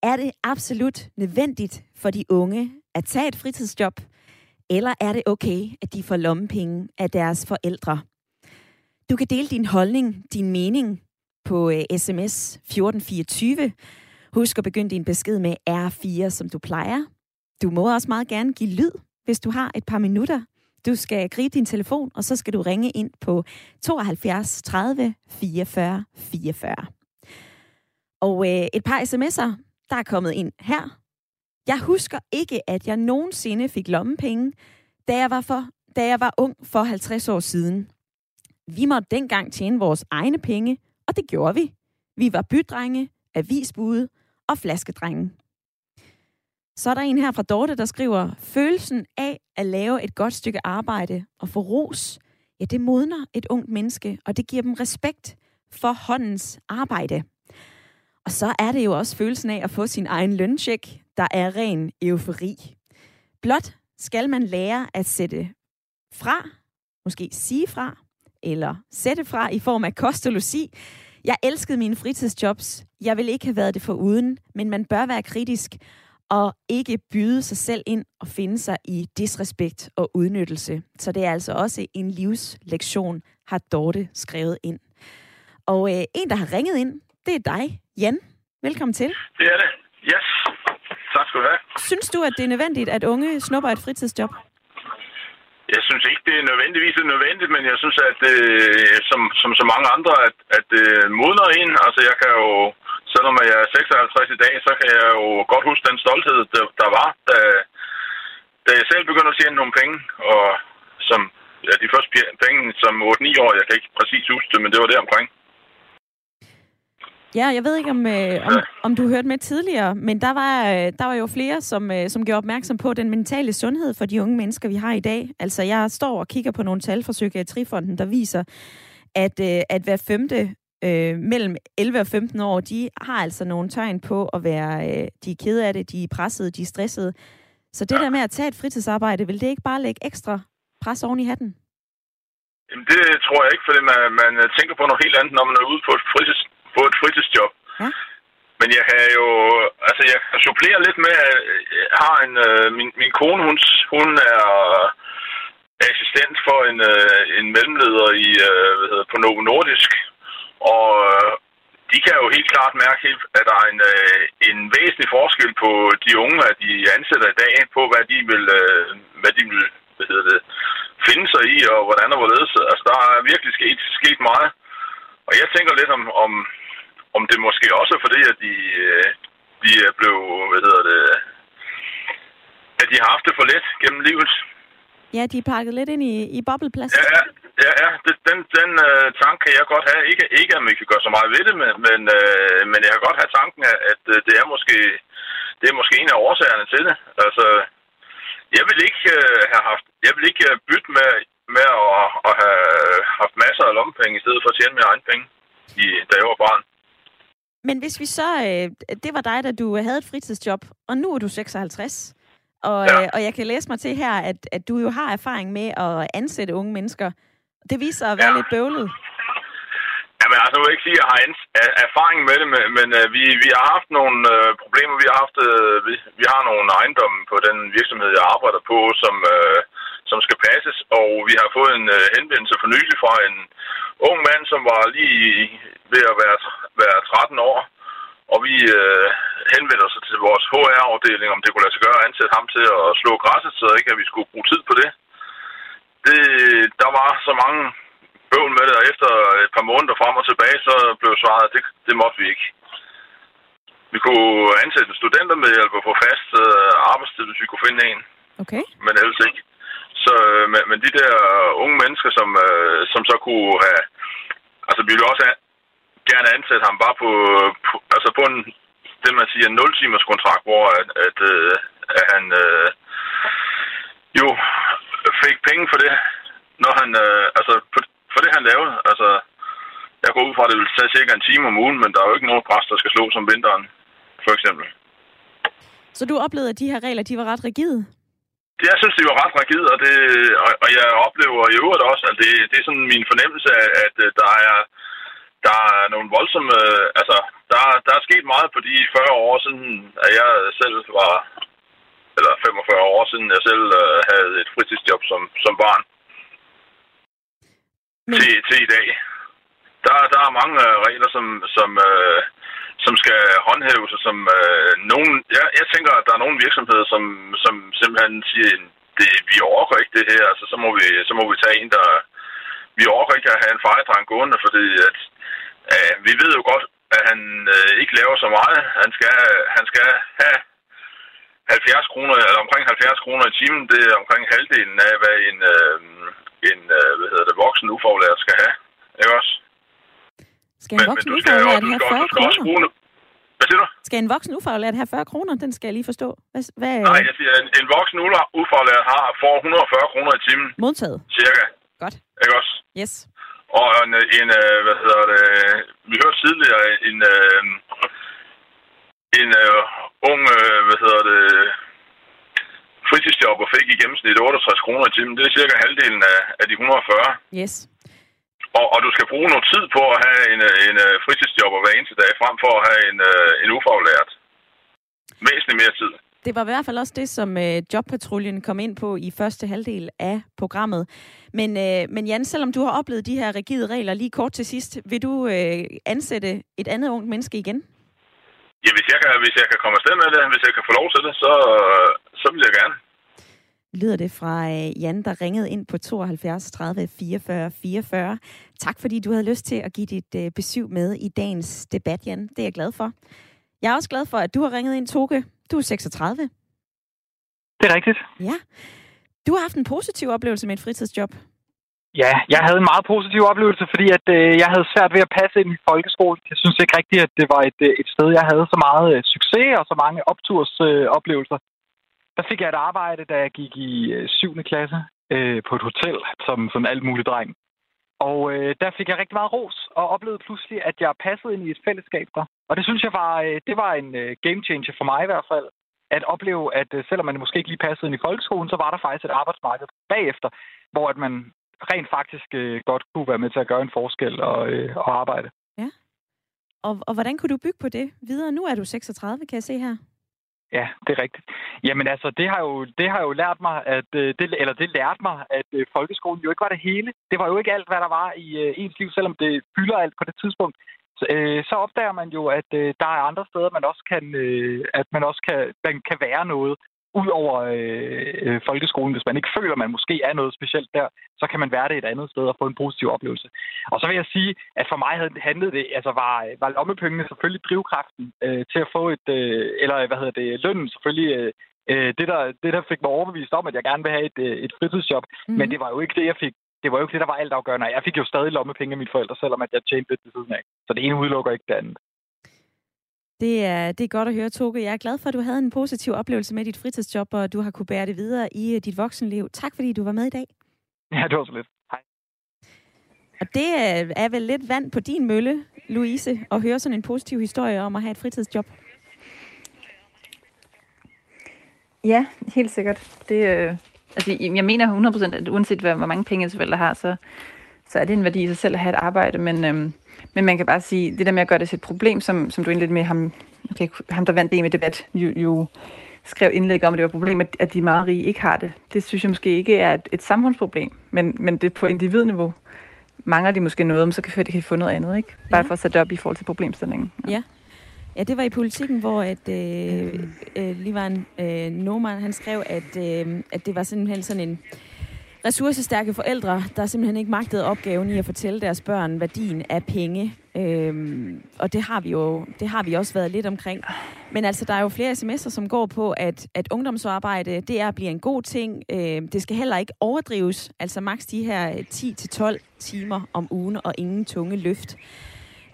Speaker 1: er det absolut nødvendigt for de unge at tage et fritidsjob, eller er det okay, at de får lommepenge af deres forældre? Du kan dele din holdning, din mening på øh, sms 1424 Husk at begynde din besked med R4, som du plejer. Du må også meget gerne give lyd, hvis du har et par minutter. Du skal gribe din telefon, og så skal du ringe ind på 72 30 44 44. Og øh, et par sms'er, der er kommet ind her. Jeg husker ikke, at jeg nogensinde fik lommepenge, da jeg var, for, da jeg var ung for 50 år siden. Vi måtte dengang tjene vores egne penge, og det gjorde vi. Vi var bydrenge, avisbude og flaskedrengen. Så er der en her fra Dorte, der skriver, følelsen af at lave et godt stykke arbejde og få ros, ja, det modner et ungt menneske, og det giver dem respekt for håndens arbejde. Og så er det jo også følelsen af at få sin egen løncheck, der er ren eufori. Blot skal man lære at sætte fra, måske sige fra, eller sætte fra i form af kost og logi, jeg elskede mine fritidsjobs. Jeg vil ikke have været det for uden, men man bør være kritisk og ikke byde sig selv ind og finde sig i disrespekt og udnyttelse. Så det er altså også en livslektion, har Dorte skrevet ind. Og øh, en, der har ringet ind, det er dig, Jan. Velkommen til.
Speaker 7: Det er det. Yes. Tak skal du have.
Speaker 1: Synes du, at det er nødvendigt, at unge snupper et fritidsjob?
Speaker 7: Jeg synes ikke, det er nødvendigvis er nødvendigt, men jeg synes, at øh, som, som så mange andre, at, at det øh, modner en. Altså, jeg kan jo, selvom jeg er 56 i dag, så kan jeg jo godt huske den stolthed, der, der var, da, da jeg selv begyndte at tjene nogle penge. Og som ja, de første penge som 8-9 år, jeg kan ikke præcis huske det, men det var der omkring.
Speaker 1: Ja, jeg ved ikke, om, øh, om, om du hørte med tidligere, men der var, øh, der var jo flere, som, øh, som gjorde opmærksom på den mentale sundhed for de unge mennesker, vi har i dag. Altså, jeg står og kigger på nogle tal fra Psykiatrifonden, der viser, at, øh, at hver femte øh, mellem 11 og 15 år, de har altså nogle tegn på at være, øh, de er kede af det, de er pressede, de er stressede. Så det der med at tage et fritidsarbejde, vil det ikke bare lægge ekstra pres oven i hatten?
Speaker 7: Jamen, det tror jeg ikke, fordi man, man tænker på noget helt andet, når man er ude på et fritids, få et fritidsjob. Ja. men jeg kan jo, altså jeg kan supplere lidt med, at jeg har en, øh, min, min kone, hun, hun er assistent for en, øh, en mellemleder i, øh, hvad hedder, på Novo Nordisk, og øh, de kan jo helt klart mærke, at der er en, øh, en væsentlig forskel på de unge, at de ansætter i dag, på hvad de vil, øh, hvad de vil hvad hedder det, finde sig i, og hvordan og hvorledes. Altså, der er virkelig sket, sket meget. Og jeg tænker lidt om, om, om det måske også er fordi, at de, øh, de er blevet, hvad hedder det, at de har haft det for let gennem livet.
Speaker 1: Ja, de er pakket lidt ind i, i bobleplast.
Speaker 7: Ja, ja, ja, ja. Den, den uh, tanke kan jeg godt have. Ikke, ikke at man kan gøre så meget ved det, men, men, uh, men jeg kan godt have tanken, at, at det er måske det er måske en af årsagerne til det. Altså, jeg vil ikke uh, have haft, jeg vil ikke bytte med, med at, at have haft masser af lommepenge, i stedet for at tjene mine egne penge, i, da jeg var barn.
Speaker 1: Men hvis vi så, øh, det var dig, da du havde et fritidsjob, og nu er du 56. Og, ja. øh, og jeg kan læse mig til her, at, at du jo har erfaring med at ansætte unge mennesker. Det viser at være ja. lidt bøvlet.
Speaker 7: Jamen, altså, jeg vil ikke sige, at jeg har erfaring med det, men, men uh, vi, vi har haft nogle uh, problemer. Vi har haft, uh, vi, vi har nogle ejendomme på den virksomhed, jeg arbejder på, som, uh, som skal passes, og vi har fået en uh, henvendelse for nylig fra en ung mand, som var lige ved at være, være 13 år, og vi øh, henvendte os til vores HR-afdeling, om det kunne lade sig gøre at ansætte ham til at slå græsset, så ikke at vi skulle bruge tid på det. det der var så mange bøvl med det, og efter et par måneder frem og tilbage, så blev svaret, at det, det måtte vi ikke. Vi kunne ansætte en studentermedhjælp og få fast øh, arbejdstid, hvis vi kunne finde en.
Speaker 1: Okay.
Speaker 7: Men ellers ikke. Så, øh, men, men de der unge mennesker, som, øh, som så kunne have... Altså, vi ville også have, gerne ansætte ham bare på, på altså på en, det man siger, 0 timers kontrakt, hvor at, at, øh, at han øh, jo fik penge for det, når han, øh, altså for, for det han lavede. Altså, jeg går ud fra, at det vil tage cirka en time om ugen, men der er jo ikke nogen præst, der skal slå som vinteren, for eksempel.
Speaker 1: Så du oplevede, at de her regler, de var ret rigide?
Speaker 7: Jeg synes, de var ret rigide, og, det, og, og jeg oplever i øvrigt også, at det, det er sådan min fornemmelse af, at, at der er der er nogle voldsomme... Altså, der, der er sket meget på de 40 år siden, at jeg selv var... Eller 45 år siden, jeg selv øh, havde et fritidsjob som, som barn. Men... Til, til i dag. Der, der er mange øh, regler, som, som, øh, som skal håndhæves, og som øh, nogen... Jeg, jeg tænker, at der er nogle virksomheder, som, som simpelthen siger, det, vi overgår ikke det her, altså så må vi, så må vi tage en, der... Vi overgår ikke at have en fejredreng gående, fordi at Øh, vi ved jo godt, at han øh, ikke laver så meget. Han skal, han skal have 70 kroner, eller omkring 70 kroner i timen. Det er omkring halvdelen af, hvad en, øh, en øh, hvad hedder det, voksen ufaglærer skal have. Ikke også?
Speaker 1: Skal en voksen ufaglært have 40 kroner?
Speaker 7: Hvad siger du?
Speaker 1: Skal en voksen ufaglært have 40 kroner? Den skal jeg lige forstå. Hvad, hvad...
Speaker 7: Nej, jeg siger, en, en voksen ufaglært har får 140 kroner i timen.
Speaker 1: Modtaget.
Speaker 7: Cirka.
Speaker 1: Godt.
Speaker 7: Ikke også?
Speaker 1: Yes.
Speaker 7: Og en, en øh, hvad hedder det, vi hørte tidligere en, øh, en uh, ung, uh, hvad hedder det, fritidsjobber fik i gennemsnit 68 kroner i timen. Det er cirka halvdelen af, af de 140.
Speaker 1: Yes.
Speaker 7: Og, og du skal bruge noget tid på at have en, en fritidsjobber hver eneste dag, frem for at have en, en ufaglært. Væsentligt mere tid.
Speaker 1: Det var i hvert fald også det, som øh, Jobpatruljen kom ind på i første halvdel af programmet. Men, øh, men Jan, selvom du har oplevet de her rigide regler lige kort til sidst, vil du øh, ansætte et andet ungt menneske igen?
Speaker 7: Ja, hvis jeg, kan, hvis jeg kan komme afsted med det, hvis jeg kan få lov til det, så, så vil jeg gerne.
Speaker 1: Lyder det fra øh, Jan, der ringede ind på 72 30 44 44. Tak fordi du havde lyst til at give dit øh, besøg med i dagens debat, Jan. Det er jeg glad for. Jeg er også glad for, at du har ringet ind, Toge. Du er 36.
Speaker 8: Det er rigtigt.
Speaker 1: Ja. Du har haft en positiv oplevelse med et fritidsjob.
Speaker 8: Ja, jeg havde en meget positiv oplevelse, fordi at, øh, jeg havde svært ved at passe ind i folkeskolen. Jeg synes ikke rigtigt, at det var et, øh, et sted, jeg havde så meget øh, succes og så mange optursoplevelser. Øh, der fik jeg et arbejde, da jeg gik i øh, 7. klasse øh, på et hotel som sådan alt muligt dreng. Og øh, der fik jeg rigtig meget ros og oplevede pludselig, at jeg passede ind i et fællesskab der. Og det synes jeg var, øh, det var en øh, game changer for mig i hvert fald. At opleve, at øh, selvom man måske ikke lige passede ind i folkeskolen, så var der faktisk et arbejdsmarked bagefter, hvor at man rent faktisk øh, godt kunne være med til at gøre en forskel og, øh, og arbejde.
Speaker 1: Ja. og, og hvordan kunne du bygge på det videre? Nu er du 36, kan jeg se her.
Speaker 8: Ja, det er rigtigt. Jamen altså, det har jo, det har jo lært mig, at øh, det, eller det lærte mig, at øh, folkeskolen jo ikke var det hele. Det var jo ikke alt, hvad der var i øh, ens liv, selvom det fylder alt på det tidspunkt. Så, øh, så opdager man jo, at øh, der er andre steder, man også kan, øh, at man også kan, man kan være noget ud over øh, øh, folkeskolen. Hvis man ikke føler, at man måske er noget specielt der, så kan man være det et andet sted og få en positiv oplevelse. Og så vil jeg sige, at for mig handlede det, altså var, var lommepengene selvfølgelig drivkraften øh, til at få et, øh, eller hvad hedder det, lønnen selvfølgelig øh, øh, det, der, det, der fik mig overbevist om, at jeg gerne vil have et, øh, et fritidsjob. Mm. Men det var jo ikke det, jeg fik. Det var jo ikke det, der var altafgørende. Jeg fik jo stadig lommepenge af mine forældre, selvom at jeg tjente lidt til siden af. Så det ene udelukker ikke det andet.
Speaker 1: Det er, det er godt at høre, Toge. Jeg er glad for, at du havde en positiv oplevelse med dit fritidsjob, og du har kunne bære det videre i øh, dit voksenliv. Tak, fordi du var med i dag.
Speaker 8: Ja, det var så lidt. Hej.
Speaker 1: Og det er vel lidt vand på din mølle, Louise, at høre sådan en positiv historie om at have et fritidsjob.
Speaker 3: Ja, helt sikkert. Det, øh, altså, jeg mener 100%, at uanset hvor mange penge ens forældre har, så, så er det en værdi i sig selv at have et arbejde. Men, øh, men man kan bare sige, det der med at gøre det til et problem, som, som du indledte med ham, okay, ham der vandt det med debat, jo, jo skrev indlæg om, at det var et problem, at, de meget rige ikke har det. Det synes jeg måske ikke er et, et samfundsproblem, men, men det på individniveau mangler de måske noget, men så kan de, kan få noget andet, ikke? Bare ja. for at sætte op i forhold til problemstillingen.
Speaker 1: Ja. ja. Ja, det var i politikken, hvor at, øh, øh, lige var en øh, Norman, han skrev, at, øh, at det var simpelthen sådan en ressourcestærke forældre, der simpelthen ikke magtede opgaven i at fortælle deres børn værdien af penge. Øhm, og det har vi jo det har vi også været lidt omkring. Men altså, der er jo flere sms'er, som går på, at, at ungdomsarbejde, det er at blive en god ting. Øhm, det skal heller ikke overdrives. Altså maks de her 10-12 timer om ugen og ingen tunge løft.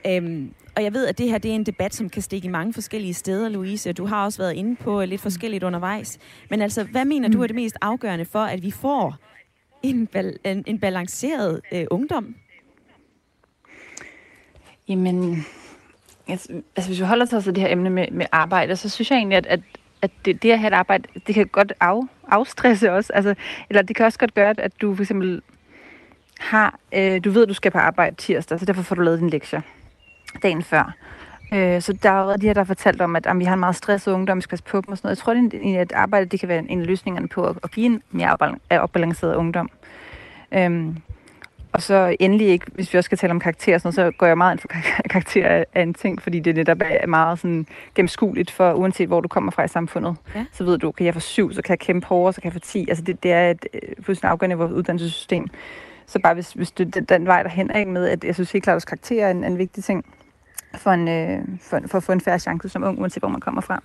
Speaker 1: Øhm, og jeg ved, at det her det er en debat, som kan stikke i mange forskellige steder, Louise. Du har også været inde på lidt forskelligt undervejs. Men altså, hvad mener du er det mest afgørende for, at vi får en, bal- en, en balanceret øh, ungdom?
Speaker 3: Jamen, altså, altså hvis vi holder til det her emne med, med arbejde, så synes jeg egentlig, at, at, at det, det at have et arbejde, det kan godt af, afstresse også. Altså, eller det kan også godt gøre, at du for eksempel har, øh, du ved, at du skal på arbejde tirsdag, så derfor får du lavet din lektier dagen før. Øh, så der er de her, der har fortalt om, at, at vi har en meget stresset ungdom, vi skal passe på dem og sådan noget. Jeg tror, at arbejde det kan være en af løsningerne på at, at give en mere opbalanceret ungdom. Øhm, og så endelig ikke, hvis vi også skal tale om karakterer, sådan noget, så går jeg meget ind for karakterer af en ting, fordi det netop er meget sådan gennemskueligt for, uanset hvor du kommer fra i samfundet. Ja. Så ved du, kan jeg få syv, så kan jeg kæmpe hårdere, så kan jeg få ti. Altså det, det er et øh, fuldstændig afgørende i vores uddannelsessystem. Så bare hvis, hvis du, den, den vej derhen er med, at jeg synes helt klart, at karakterer er en, en vigtig ting for, en, øh, for, for at få en færre chance som ung, uanset hvor man kommer fra.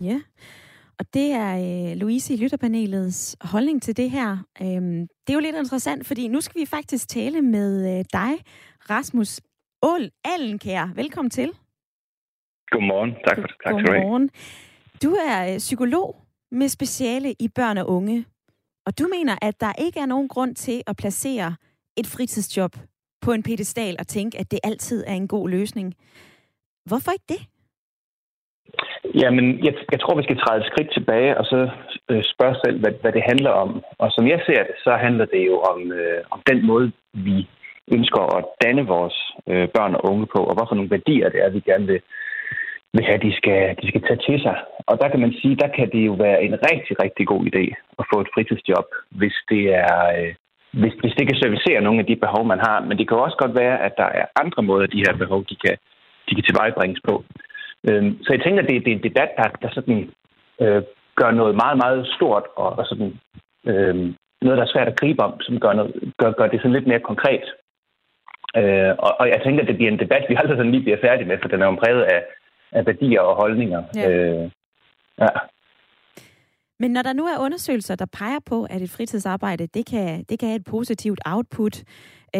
Speaker 1: Ja, og det er øh, Louise i lytterpanelets holdning til det her. Øhm, det er jo lidt interessant, fordi nu skal vi faktisk tale med øh, dig, Rasmus Ål Allenkær. Velkommen til.
Speaker 9: Godmorgen. Tak for det. Tak
Speaker 1: Godmorgen. Du er øh, psykolog med speciale i børn og unge. Og du mener, at der ikke er nogen grund til at placere et fritidsjob på en pedestal og tænke, at det altid er en god løsning. Hvorfor ikke det?
Speaker 9: Jamen, jeg, jeg tror, vi skal træde et skridt tilbage og så øh, spørge selv, hvad, hvad det handler om. Og som jeg ser det, så handler det jo om, øh, om den måde, vi ønsker at danne vores øh, børn og unge på, og hvorfor nogle værdier det er, vi gerne vil, vil have, de skal, de skal tage til sig. Og der kan man sige, der kan det jo være en rigtig, rigtig god idé at få et fritidsjob, hvis det er... Øh, hvis, hvis det kan servicere nogle af de behov, man har. Men det kan også godt være, at der er andre måder, de her behov, de kan, de kan tilvejebringes på. Øhm, så jeg tænker, det, det er en debat, der, der sådan, øh, gør noget meget, meget stort og, og sådan, øh, noget, der er svært at gribe om, som gør, noget, gør, gør det sådan lidt mere konkret. Øh, og, og jeg tænker, det bliver en debat, vi aldrig sådan lige bliver færdige med, for den er jo præget af, af værdier og holdninger. Ja. Øh,
Speaker 1: ja. Men når der nu er undersøgelser, der peger på, at et fritidsarbejde, det kan, det kan have et positivt output.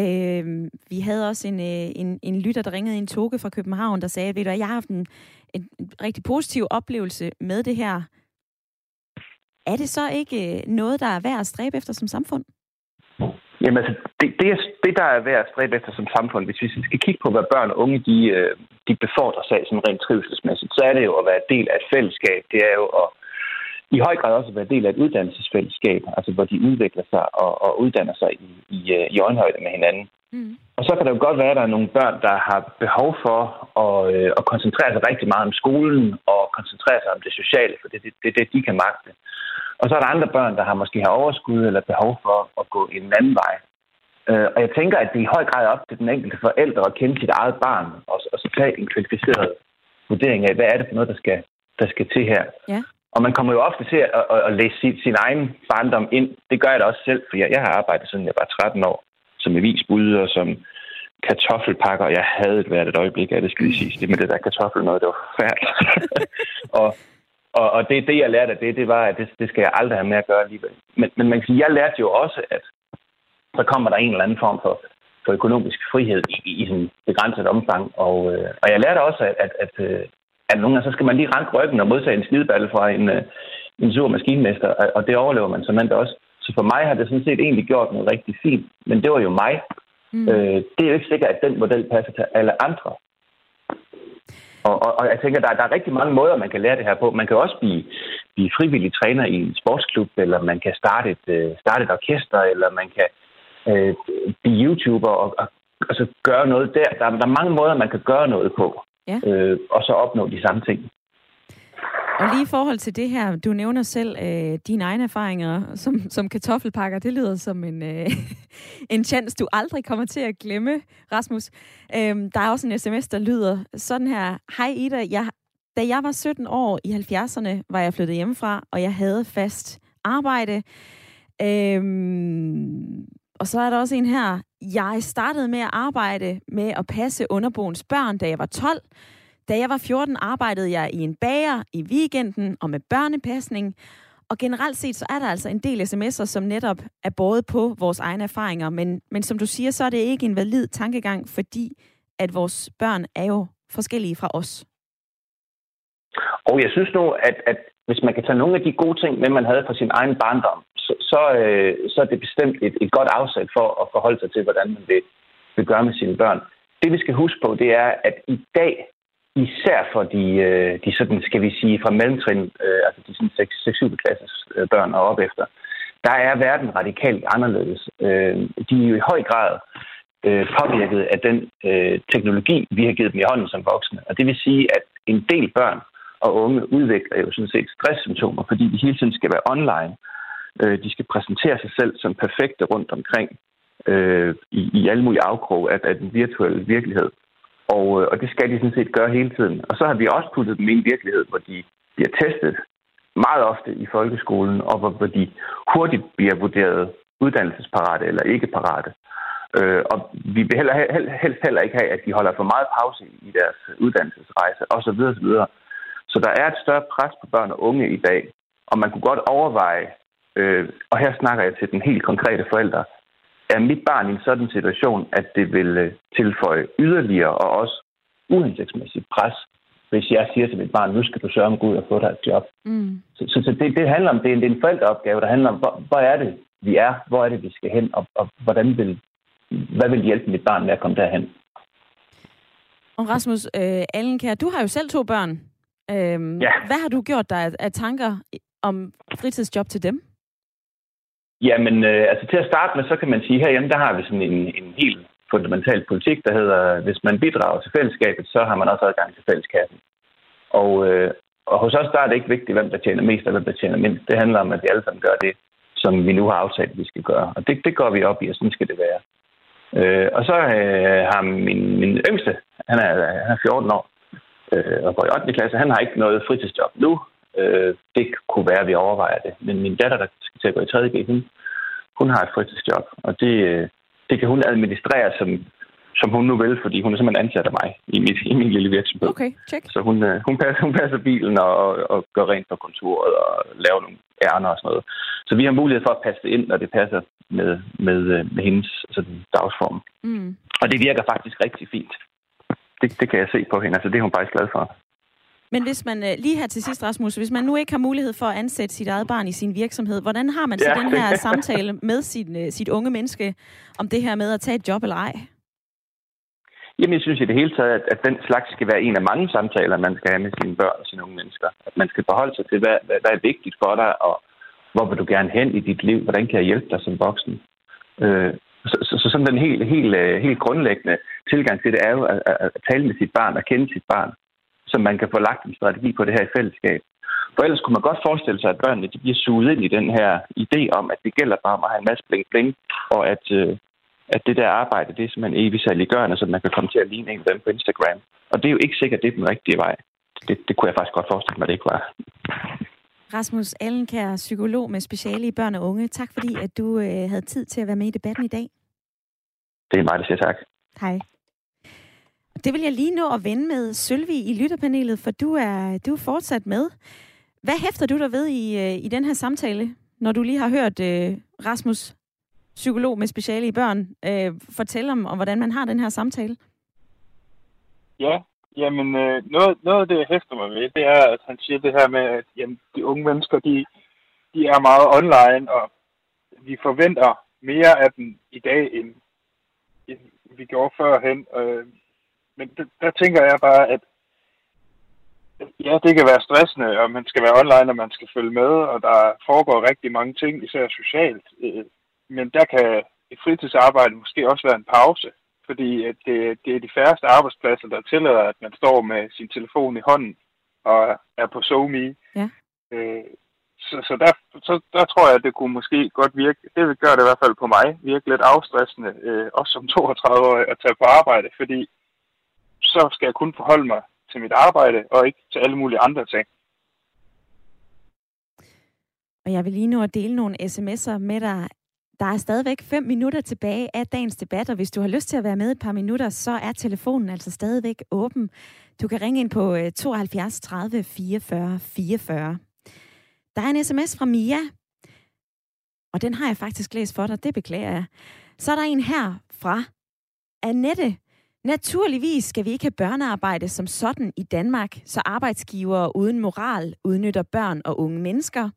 Speaker 1: Øh, vi havde også en, øh, en, en lytter, der ringede en toge fra København, der sagde, at jeg har haft en, en rigtig positiv oplevelse med det her. Er det så ikke øh, noget, der er værd at stræbe efter som samfund?
Speaker 9: Jamen altså, det, det, er, det der er værd at stræbe efter som samfund, hvis vi skal kigge på, hvad børn og unge de, øh, de befordrer sig sådan rent trivselsmæssigt, så er det jo at være del af et fællesskab. Det er jo at i høj grad også være del af et uddannelsesfællesskab, altså hvor de udvikler sig og, og uddanner sig i, i, øh, i øjenhøjde med hinanden. Mm. Og så kan det jo godt være, at der er nogle børn, der har behov for at, øh, at koncentrere sig rigtig meget om skolen og koncentrere sig om det sociale, for det er det, det, det, de kan magte. Og så er der andre børn, der har måske har overskud eller behov for at gå en anden vej. Øh, og jeg tænker, at det er i høj grad op til den enkelte forældre at kende sit eget barn og, og så tage en kvalificeret vurdering af, hvad er det for noget, der skal, der skal til her.
Speaker 1: Ja.
Speaker 9: Og man kommer jo ofte til at, at, at læse sin, sin egen barndom ind. Det gør jeg da også selv, for jeg, jeg har arbejdet siden jeg var 13 år som avisbud og som kartoffelpakker. Jeg havde et hvert et øjeblik af det, skal jeg sige. Det med det der kartoffel noget, det var færdigt. og, og, og det, det, jeg lærte af det, det var, at det, det skal jeg aldrig have med at gøre alligevel. Men, men man kan sige, jeg lærte jo også, at så kommer der en eller anden form for, for økonomisk frihed i, i sådan begrænset omfang. Og, øh, og jeg lærte også, at, at, at, øh, at nogle gange så skal man lige ranke ryggen og modtage en skideballe fra en, øh, en sur maskinmester, og det overlever man som mandt også. Så for mig har det sådan set egentlig gjort noget rigtig fint. Men det var jo mig. Mm. Øh, det er jo ikke sikkert, at den model passer til alle andre. Og, og, og jeg tænker, der, der er rigtig mange måder, man kan lære det her på. Man kan også blive, blive frivillig træner i en sportsklub, eller man kan starte et, øh, starte et orkester, eller man kan øh, blive YouTuber og, og altså gøre noget der. der. Der er mange måder, man kan gøre noget på, ja. øh, og så opnå de samme ting.
Speaker 1: Og lige i forhold til det her, du nævner selv øh, dine egne erfaringer som, som kartoffelpakker. Det lyder som en, øh, en chance, du aldrig kommer til at glemme, Rasmus. Øh, der er også en sms, der lyder sådan her. Hej Ida, jeg, da jeg var 17 år i 70'erne, var jeg flyttet hjemmefra, og jeg havde fast arbejde. Øh, og så er der også en her. Jeg startede med at arbejde med at passe underboens børn, da jeg var 12. Da jeg var 14, arbejdede jeg i en bager i weekenden og med børnepasning. Og generelt set, så er der altså en del sms'er, som netop er både på vores egne erfaringer, men, men som du siger, så er det ikke en valid tankegang, fordi at vores børn er jo forskellige fra os.
Speaker 9: Og jeg synes nu, at, at hvis man kan tage nogle af de gode ting med, man havde fra sin egen barndom, så, så, øh, så er det bestemt et, et godt afsæt for at forholde sig til, hvordan man vil, vil gøre med sine børn. Det vi skal huske på, det er, at i dag især for de, øh, de sådan, skal vi sige, fra mellemtrin, øh, altså de sådan 6-7 klasses øh, børn og op efter, der er verden radikalt anderledes. Øh, de er jo i høj grad øh, påvirket af den øh, teknologi, vi har givet dem i hånden som voksne. Og det vil sige, at en del børn og unge udvikler jo sådan set stresssymptomer, fordi de hele tiden skal være online. Øh, de skal præsentere sig selv som perfekte rundt omkring øh, i, i alle mulige afkrog af, af den virtuelle virkelighed. Og, øh, og det skal de sådan set gøre hele tiden. Og så har vi også puttet dem i en virkelighed, hvor de bliver testet meget ofte i folkeskolen, og hvor, hvor de hurtigt bliver vurderet uddannelsesparate eller ikke parate. Øh, og vi vil heller, helst heller ikke have, at de holder for meget pause i deres uddannelsesrejse osv. osv. Så der er et større pres på børn og unge i dag, og man kunne godt overveje, øh, og her snakker jeg til den helt konkrete forældre, er mit barn i en sådan situation, at det vil øh, tilføje yderligere og også uhensigtsmæssigt pres, hvis jeg siger til mit barn, nu skal du sørge om Gud og få dig et job. Mm. Så, så, så det, det handler om, det er, en, det er en forældreopgave, der handler om, hvor, hvor er det, vi er, hvor er det, vi skal hen, og, og hvordan vil, hvad vil hjælpe mit barn med at komme derhen.
Speaker 1: Og Rasmus øh, Allenkær, du har jo selv to børn. Øhm, ja. Hvad har du gjort dig af tanker om fritidsjob til dem?
Speaker 9: Jamen, øh, altså til at starte med, så kan man sige, at herhjemme, der har vi sådan en, en helt fundamental politik, der hedder, hvis man bidrager til fællesskabet, så har man også adgang til fælleskassen. Og, øh, og hos os der er det ikke vigtigt, hvem der tjener mest og hvem der tjener mindst. Det handler om, at vi alle sammen gør det, som vi nu har aftalt, at vi skal gøre. Og det, det går vi op i, og sådan skal det være. Øh, og så øh, har min, min yngste, han er, han er 14 år, øh, og går i 8. klasse, han har ikke noget fritidsjob nu. Øh, det kunne være, at vi overvejer det. Men min datter, der skal til at gå i 3. G, hun, hun har et fritidsjob, og det, øh, det kan hun administrere, som, som hun nu vil, fordi hun er simpelthen ansat af mig i, mit, i min lille virksomhed.
Speaker 1: Okay, check.
Speaker 9: Så hun, øh, hun, passer, hun passer bilen og, og, og gør rent på kontoret og laver nogle ærner og sådan noget. Så vi har mulighed for at passe det ind, når det passer med, med, øh, med hendes sådan, dagsform. Mm. Og det virker faktisk rigtig fint. Det, det kan jeg se på hende, altså det er hun faktisk glad for.
Speaker 1: Men hvis man, øh, lige her til sidst, Rasmus, hvis man nu ikke har mulighed for at ansætte sit eget barn i sin virksomhed, hvordan har man så ja. den her samtale med sin, øh, sit unge menneske om det her med at tage et job eller ej?
Speaker 9: Jamen, jeg synes i det hele taget, at, at den slags skal være en af mange samtaler, man skal have med sine børn og sine unge mennesker. At man skal forholde sig til, hvad, hvad, hvad er vigtigt for dig, og hvor vil du gerne hen i dit liv? Hvordan kan jeg hjælpe dig som voksen? Øh, så, så, så sådan den helt, helt, øh, helt grundlæggende tilgang til det er jo at, at tale med sit barn og kende sit barn, så man kan få lagt en strategi på det her i fællesskab. For ellers kunne man godt forestille sig, at børnene de bliver suget ind i den her idé om, at det gælder bare om at have en masse bling bling, og at, øh, at det der arbejde, det er simpelthen evigt saliggørende, så man kan komme til at ligne en af dem på Instagram. Og det er jo ikke sikkert, det er den rigtige vej. Det, det kunne jeg faktisk godt forestille mig, det ikke var.
Speaker 1: Rasmus Allenkær, psykolog med speciale i børn og unge. Tak fordi, at du øh, havde tid til at være med i debatten i dag.
Speaker 9: Det er mig, der siger tak.
Speaker 1: Hej. Det vil jeg lige nå at vende med Sølvi i lytterpanelet, for du er, du er fortsat med. Hvad hæfter du der ved i, øh, i den her samtale, når du lige har hørt øh, Rasmus, psykolog med speciale i børn, øh, fortælle om, om, hvordan man har den her samtale?
Speaker 2: Ja, jamen øh, noget, noget af det, jeg hæfter mig ved, det er, at han siger det her med, at jamen, de unge mennesker, de, de er meget online, og vi forventer mere af dem i dag, end, end vi gjorde førhen. Øh, men der, der tænker jeg bare, at ja, det kan være stressende, og man skal være online, og man skal følge med, og der foregår rigtig mange ting, især socialt. Øh, men der kan et fritidsarbejde måske også være en pause, fordi at det, det er de færreste arbejdspladser, der tillader, at man står med sin telefon i hånden og er på SoMe.
Speaker 1: Ja.
Speaker 2: Øh, så, så, der, så der tror jeg, at det kunne måske godt virke, det vil gøre det i hvert fald på mig, virke lidt afstressende, øh, også som 32-årig, at tage på arbejde, fordi så skal jeg kun forholde mig til mit arbejde, og ikke til alle mulige andre ting.
Speaker 1: Og jeg vil lige nu at dele nogle sms'er med dig. Der er stadigvæk 5 minutter tilbage af dagens debat, og hvis du har lyst til at være med et par minutter, så er telefonen altså stadigvæk åben. Du kan ringe ind på 72 30 44 44. Der er en sms fra Mia, og den har jeg faktisk læst for dig, det beklager jeg. Så er der en her fra Annette. Naturligvis skal vi ikke have børnearbejde som sådan i Danmark, så arbejdsgivere uden moral udnytter børn og unge mennesker.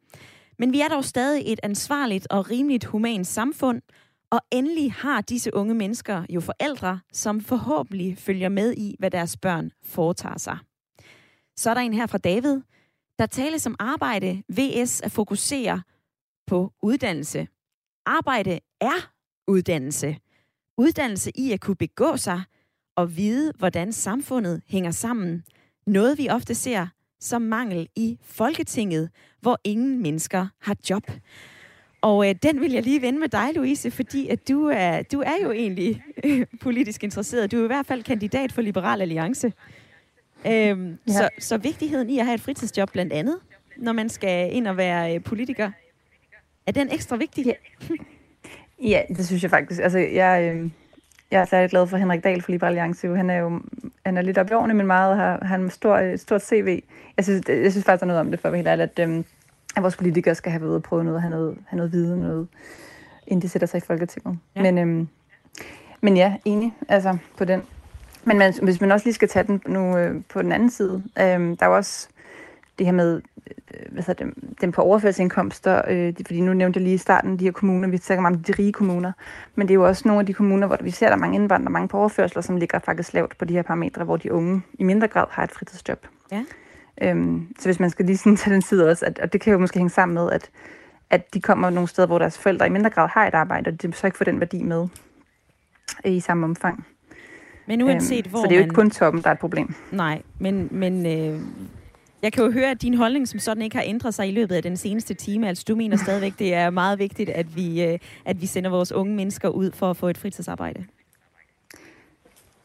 Speaker 1: Men vi er dog stadig et ansvarligt og rimeligt humant samfund, og endelig har disse unge mennesker jo forældre, som forhåbentlig følger med i, hvad deres børn foretager sig. Så er der en her fra David. Der tales om arbejde, VS at fokusere på uddannelse. Arbejde er uddannelse. Uddannelse i at kunne begå sig og vide, hvordan samfundet hænger sammen. Noget vi ofte ser som mangel i Folketinget, hvor ingen mennesker har job. Og øh, den vil jeg lige vende med dig, Louise, fordi at du, er, du er jo egentlig øh, politisk interesseret. Du er i hvert fald kandidat for Liberal Alliance. Øhm, ja. så, så vigtigheden i at have et fritidsjob blandt andet, når man skal ind og være øh, politiker, er den ekstra vigtig?
Speaker 3: Ja. ja, det synes jeg faktisk. Altså, jeg, øh, jeg er særlig glad for Henrik Dahl for Liberal Alliance. Han er jo han er lidt op i årene, men meget har han stor, øh, stort CV. Jeg synes, jeg synes faktisk, der er noget om det, for at være helt ærligt, at, øhm, at vores politikere skal have været ude og prøve noget, have noget, have noget viden, noget, inden de sætter sig i Folketinget. Ja. Men, øhm, men ja, enig altså, på den. Men man, hvis man også lige skal tage den nu øh, på den anden side, øhm, der er jo også det her med øh, hvad hedder det, dem på overførselsindkomster, øh, fordi nu nævnte jeg lige i starten de her kommuner, vi taler om de rige kommuner, men det er jo også nogle af de kommuner, hvor vi ser, at der er mange indvandrere, mange på overførsler, som ligger faktisk lavt på de her parametre, hvor de unge i mindre grad har et fritidsjob.
Speaker 1: Ja.
Speaker 3: Øhm, så hvis man skal lige sådan tage den side også, at, og det kan jo måske hænge sammen med, at, at de kommer nogle steder, hvor deres forældre i mindre grad har et arbejde, og de så ikke får den værdi med i samme omfang.
Speaker 1: Men uanset øhm, hvor
Speaker 3: Så det er jo ikke
Speaker 1: man...
Speaker 3: kun toppen, der er et problem.
Speaker 1: Nej, men, men øh, jeg kan jo høre, at din holdning som sådan ikke har ændret sig i løbet af den seneste time. Altså, du mener stadigvæk, det er meget vigtigt, at vi, øh, at vi sender vores unge mennesker ud for at få et fritidsarbejde.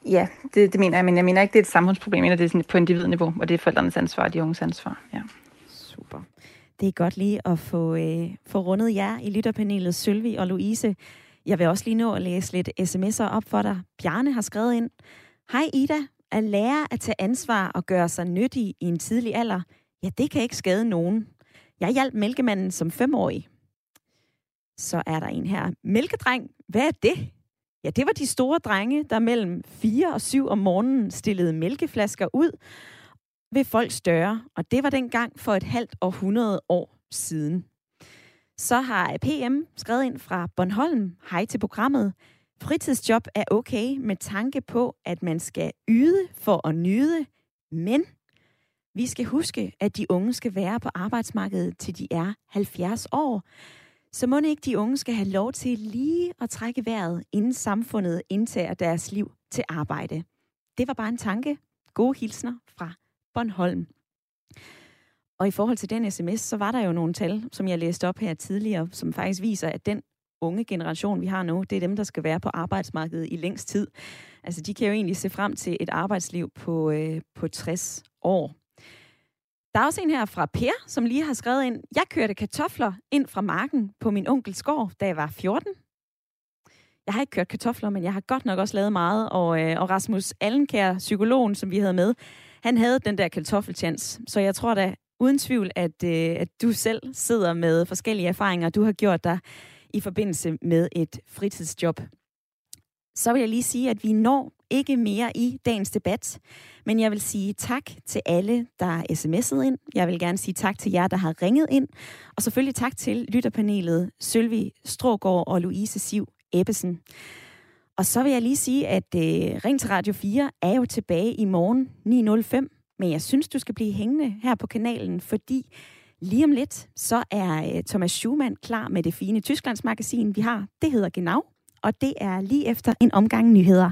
Speaker 3: Ja, det, det mener jeg, men jeg mener ikke, det er et samfundsproblem, men det er sådan på individniveau, og det er forældrenes ansvar og de unges ansvar. Ja.
Speaker 1: Super. Det er godt lige at få, øh, få rundet jer i lytterpanelet, Sølvi og Louise. Jeg vil også lige nå at læse lidt sms'er op for dig. Bjarne har skrevet ind. Hej Ida, at lære at tage ansvar og gøre sig nyttig i en tidlig alder, ja, det kan ikke skade nogen. Jeg hjalp mælkemanden som femårig. Så er der en her. Mælkedreng, hvad er det? Ja, det var de store drenge, der mellem 4 og 7 om morgenen stillede mælkeflasker ud ved folks døre, og det var dengang for et halvt århundrede år siden. Så har PM skrevet ind fra Bornholm. Hej til programmet. Fritidsjob er okay med tanke på, at man skal yde for at nyde, men vi skal huske, at de unge skal være på arbejdsmarkedet til de er 70 år. Så må ikke de unge skal have lov til lige at trække vejret, inden samfundet indtager deres liv til arbejde. Det var bare en tanke. Gode hilsner fra Bornholm. Og i forhold til den sms, så var der jo nogle tal, som jeg læste op her tidligere, som faktisk viser, at den unge generation, vi har nu, det er dem, der skal være på arbejdsmarkedet i længst tid. Altså, de kan jo egentlig se frem til et arbejdsliv på, øh, på 60 år. Der er også en her fra Per, som lige har skrevet ind, jeg kørte kartofler ind fra marken på min onkels gård, da jeg var 14. Jeg har ikke kørt kartofler, men jeg har godt nok også lavet meget, og, øh, og Rasmus Allenkær, psykologen, som vi havde med, han havde den der kartoffelchans, Så jeg tror da uden tvivl, at, øh, at du selv sidder med forskellige erfaringer, du har gjort dig i forbindelse med et fritidsjob. Så vil jeg lige sige, at vi når ikke mere i dagens debat, men jeg vil sige tak til alle, der er sms'et ind. Jeg vil gerne sige tak til jer, der har ringet ind. Og selvfølgelig tak til lytterpanelet Sølvi Strågård og Louise Siv Ebbesen. Og så vil jeg lige sige, at øh, Ring til Radio 4 er jo tilbage i morgen 9.05. Men jeg synes, du skal blive hængende her på kanalen, fordi lige om lidt, så er øh, Thomas Schumann klar med det fine Tysklandsmagasin, vi har. Det hedder Genau, og det er lige efter en omgang nyheder.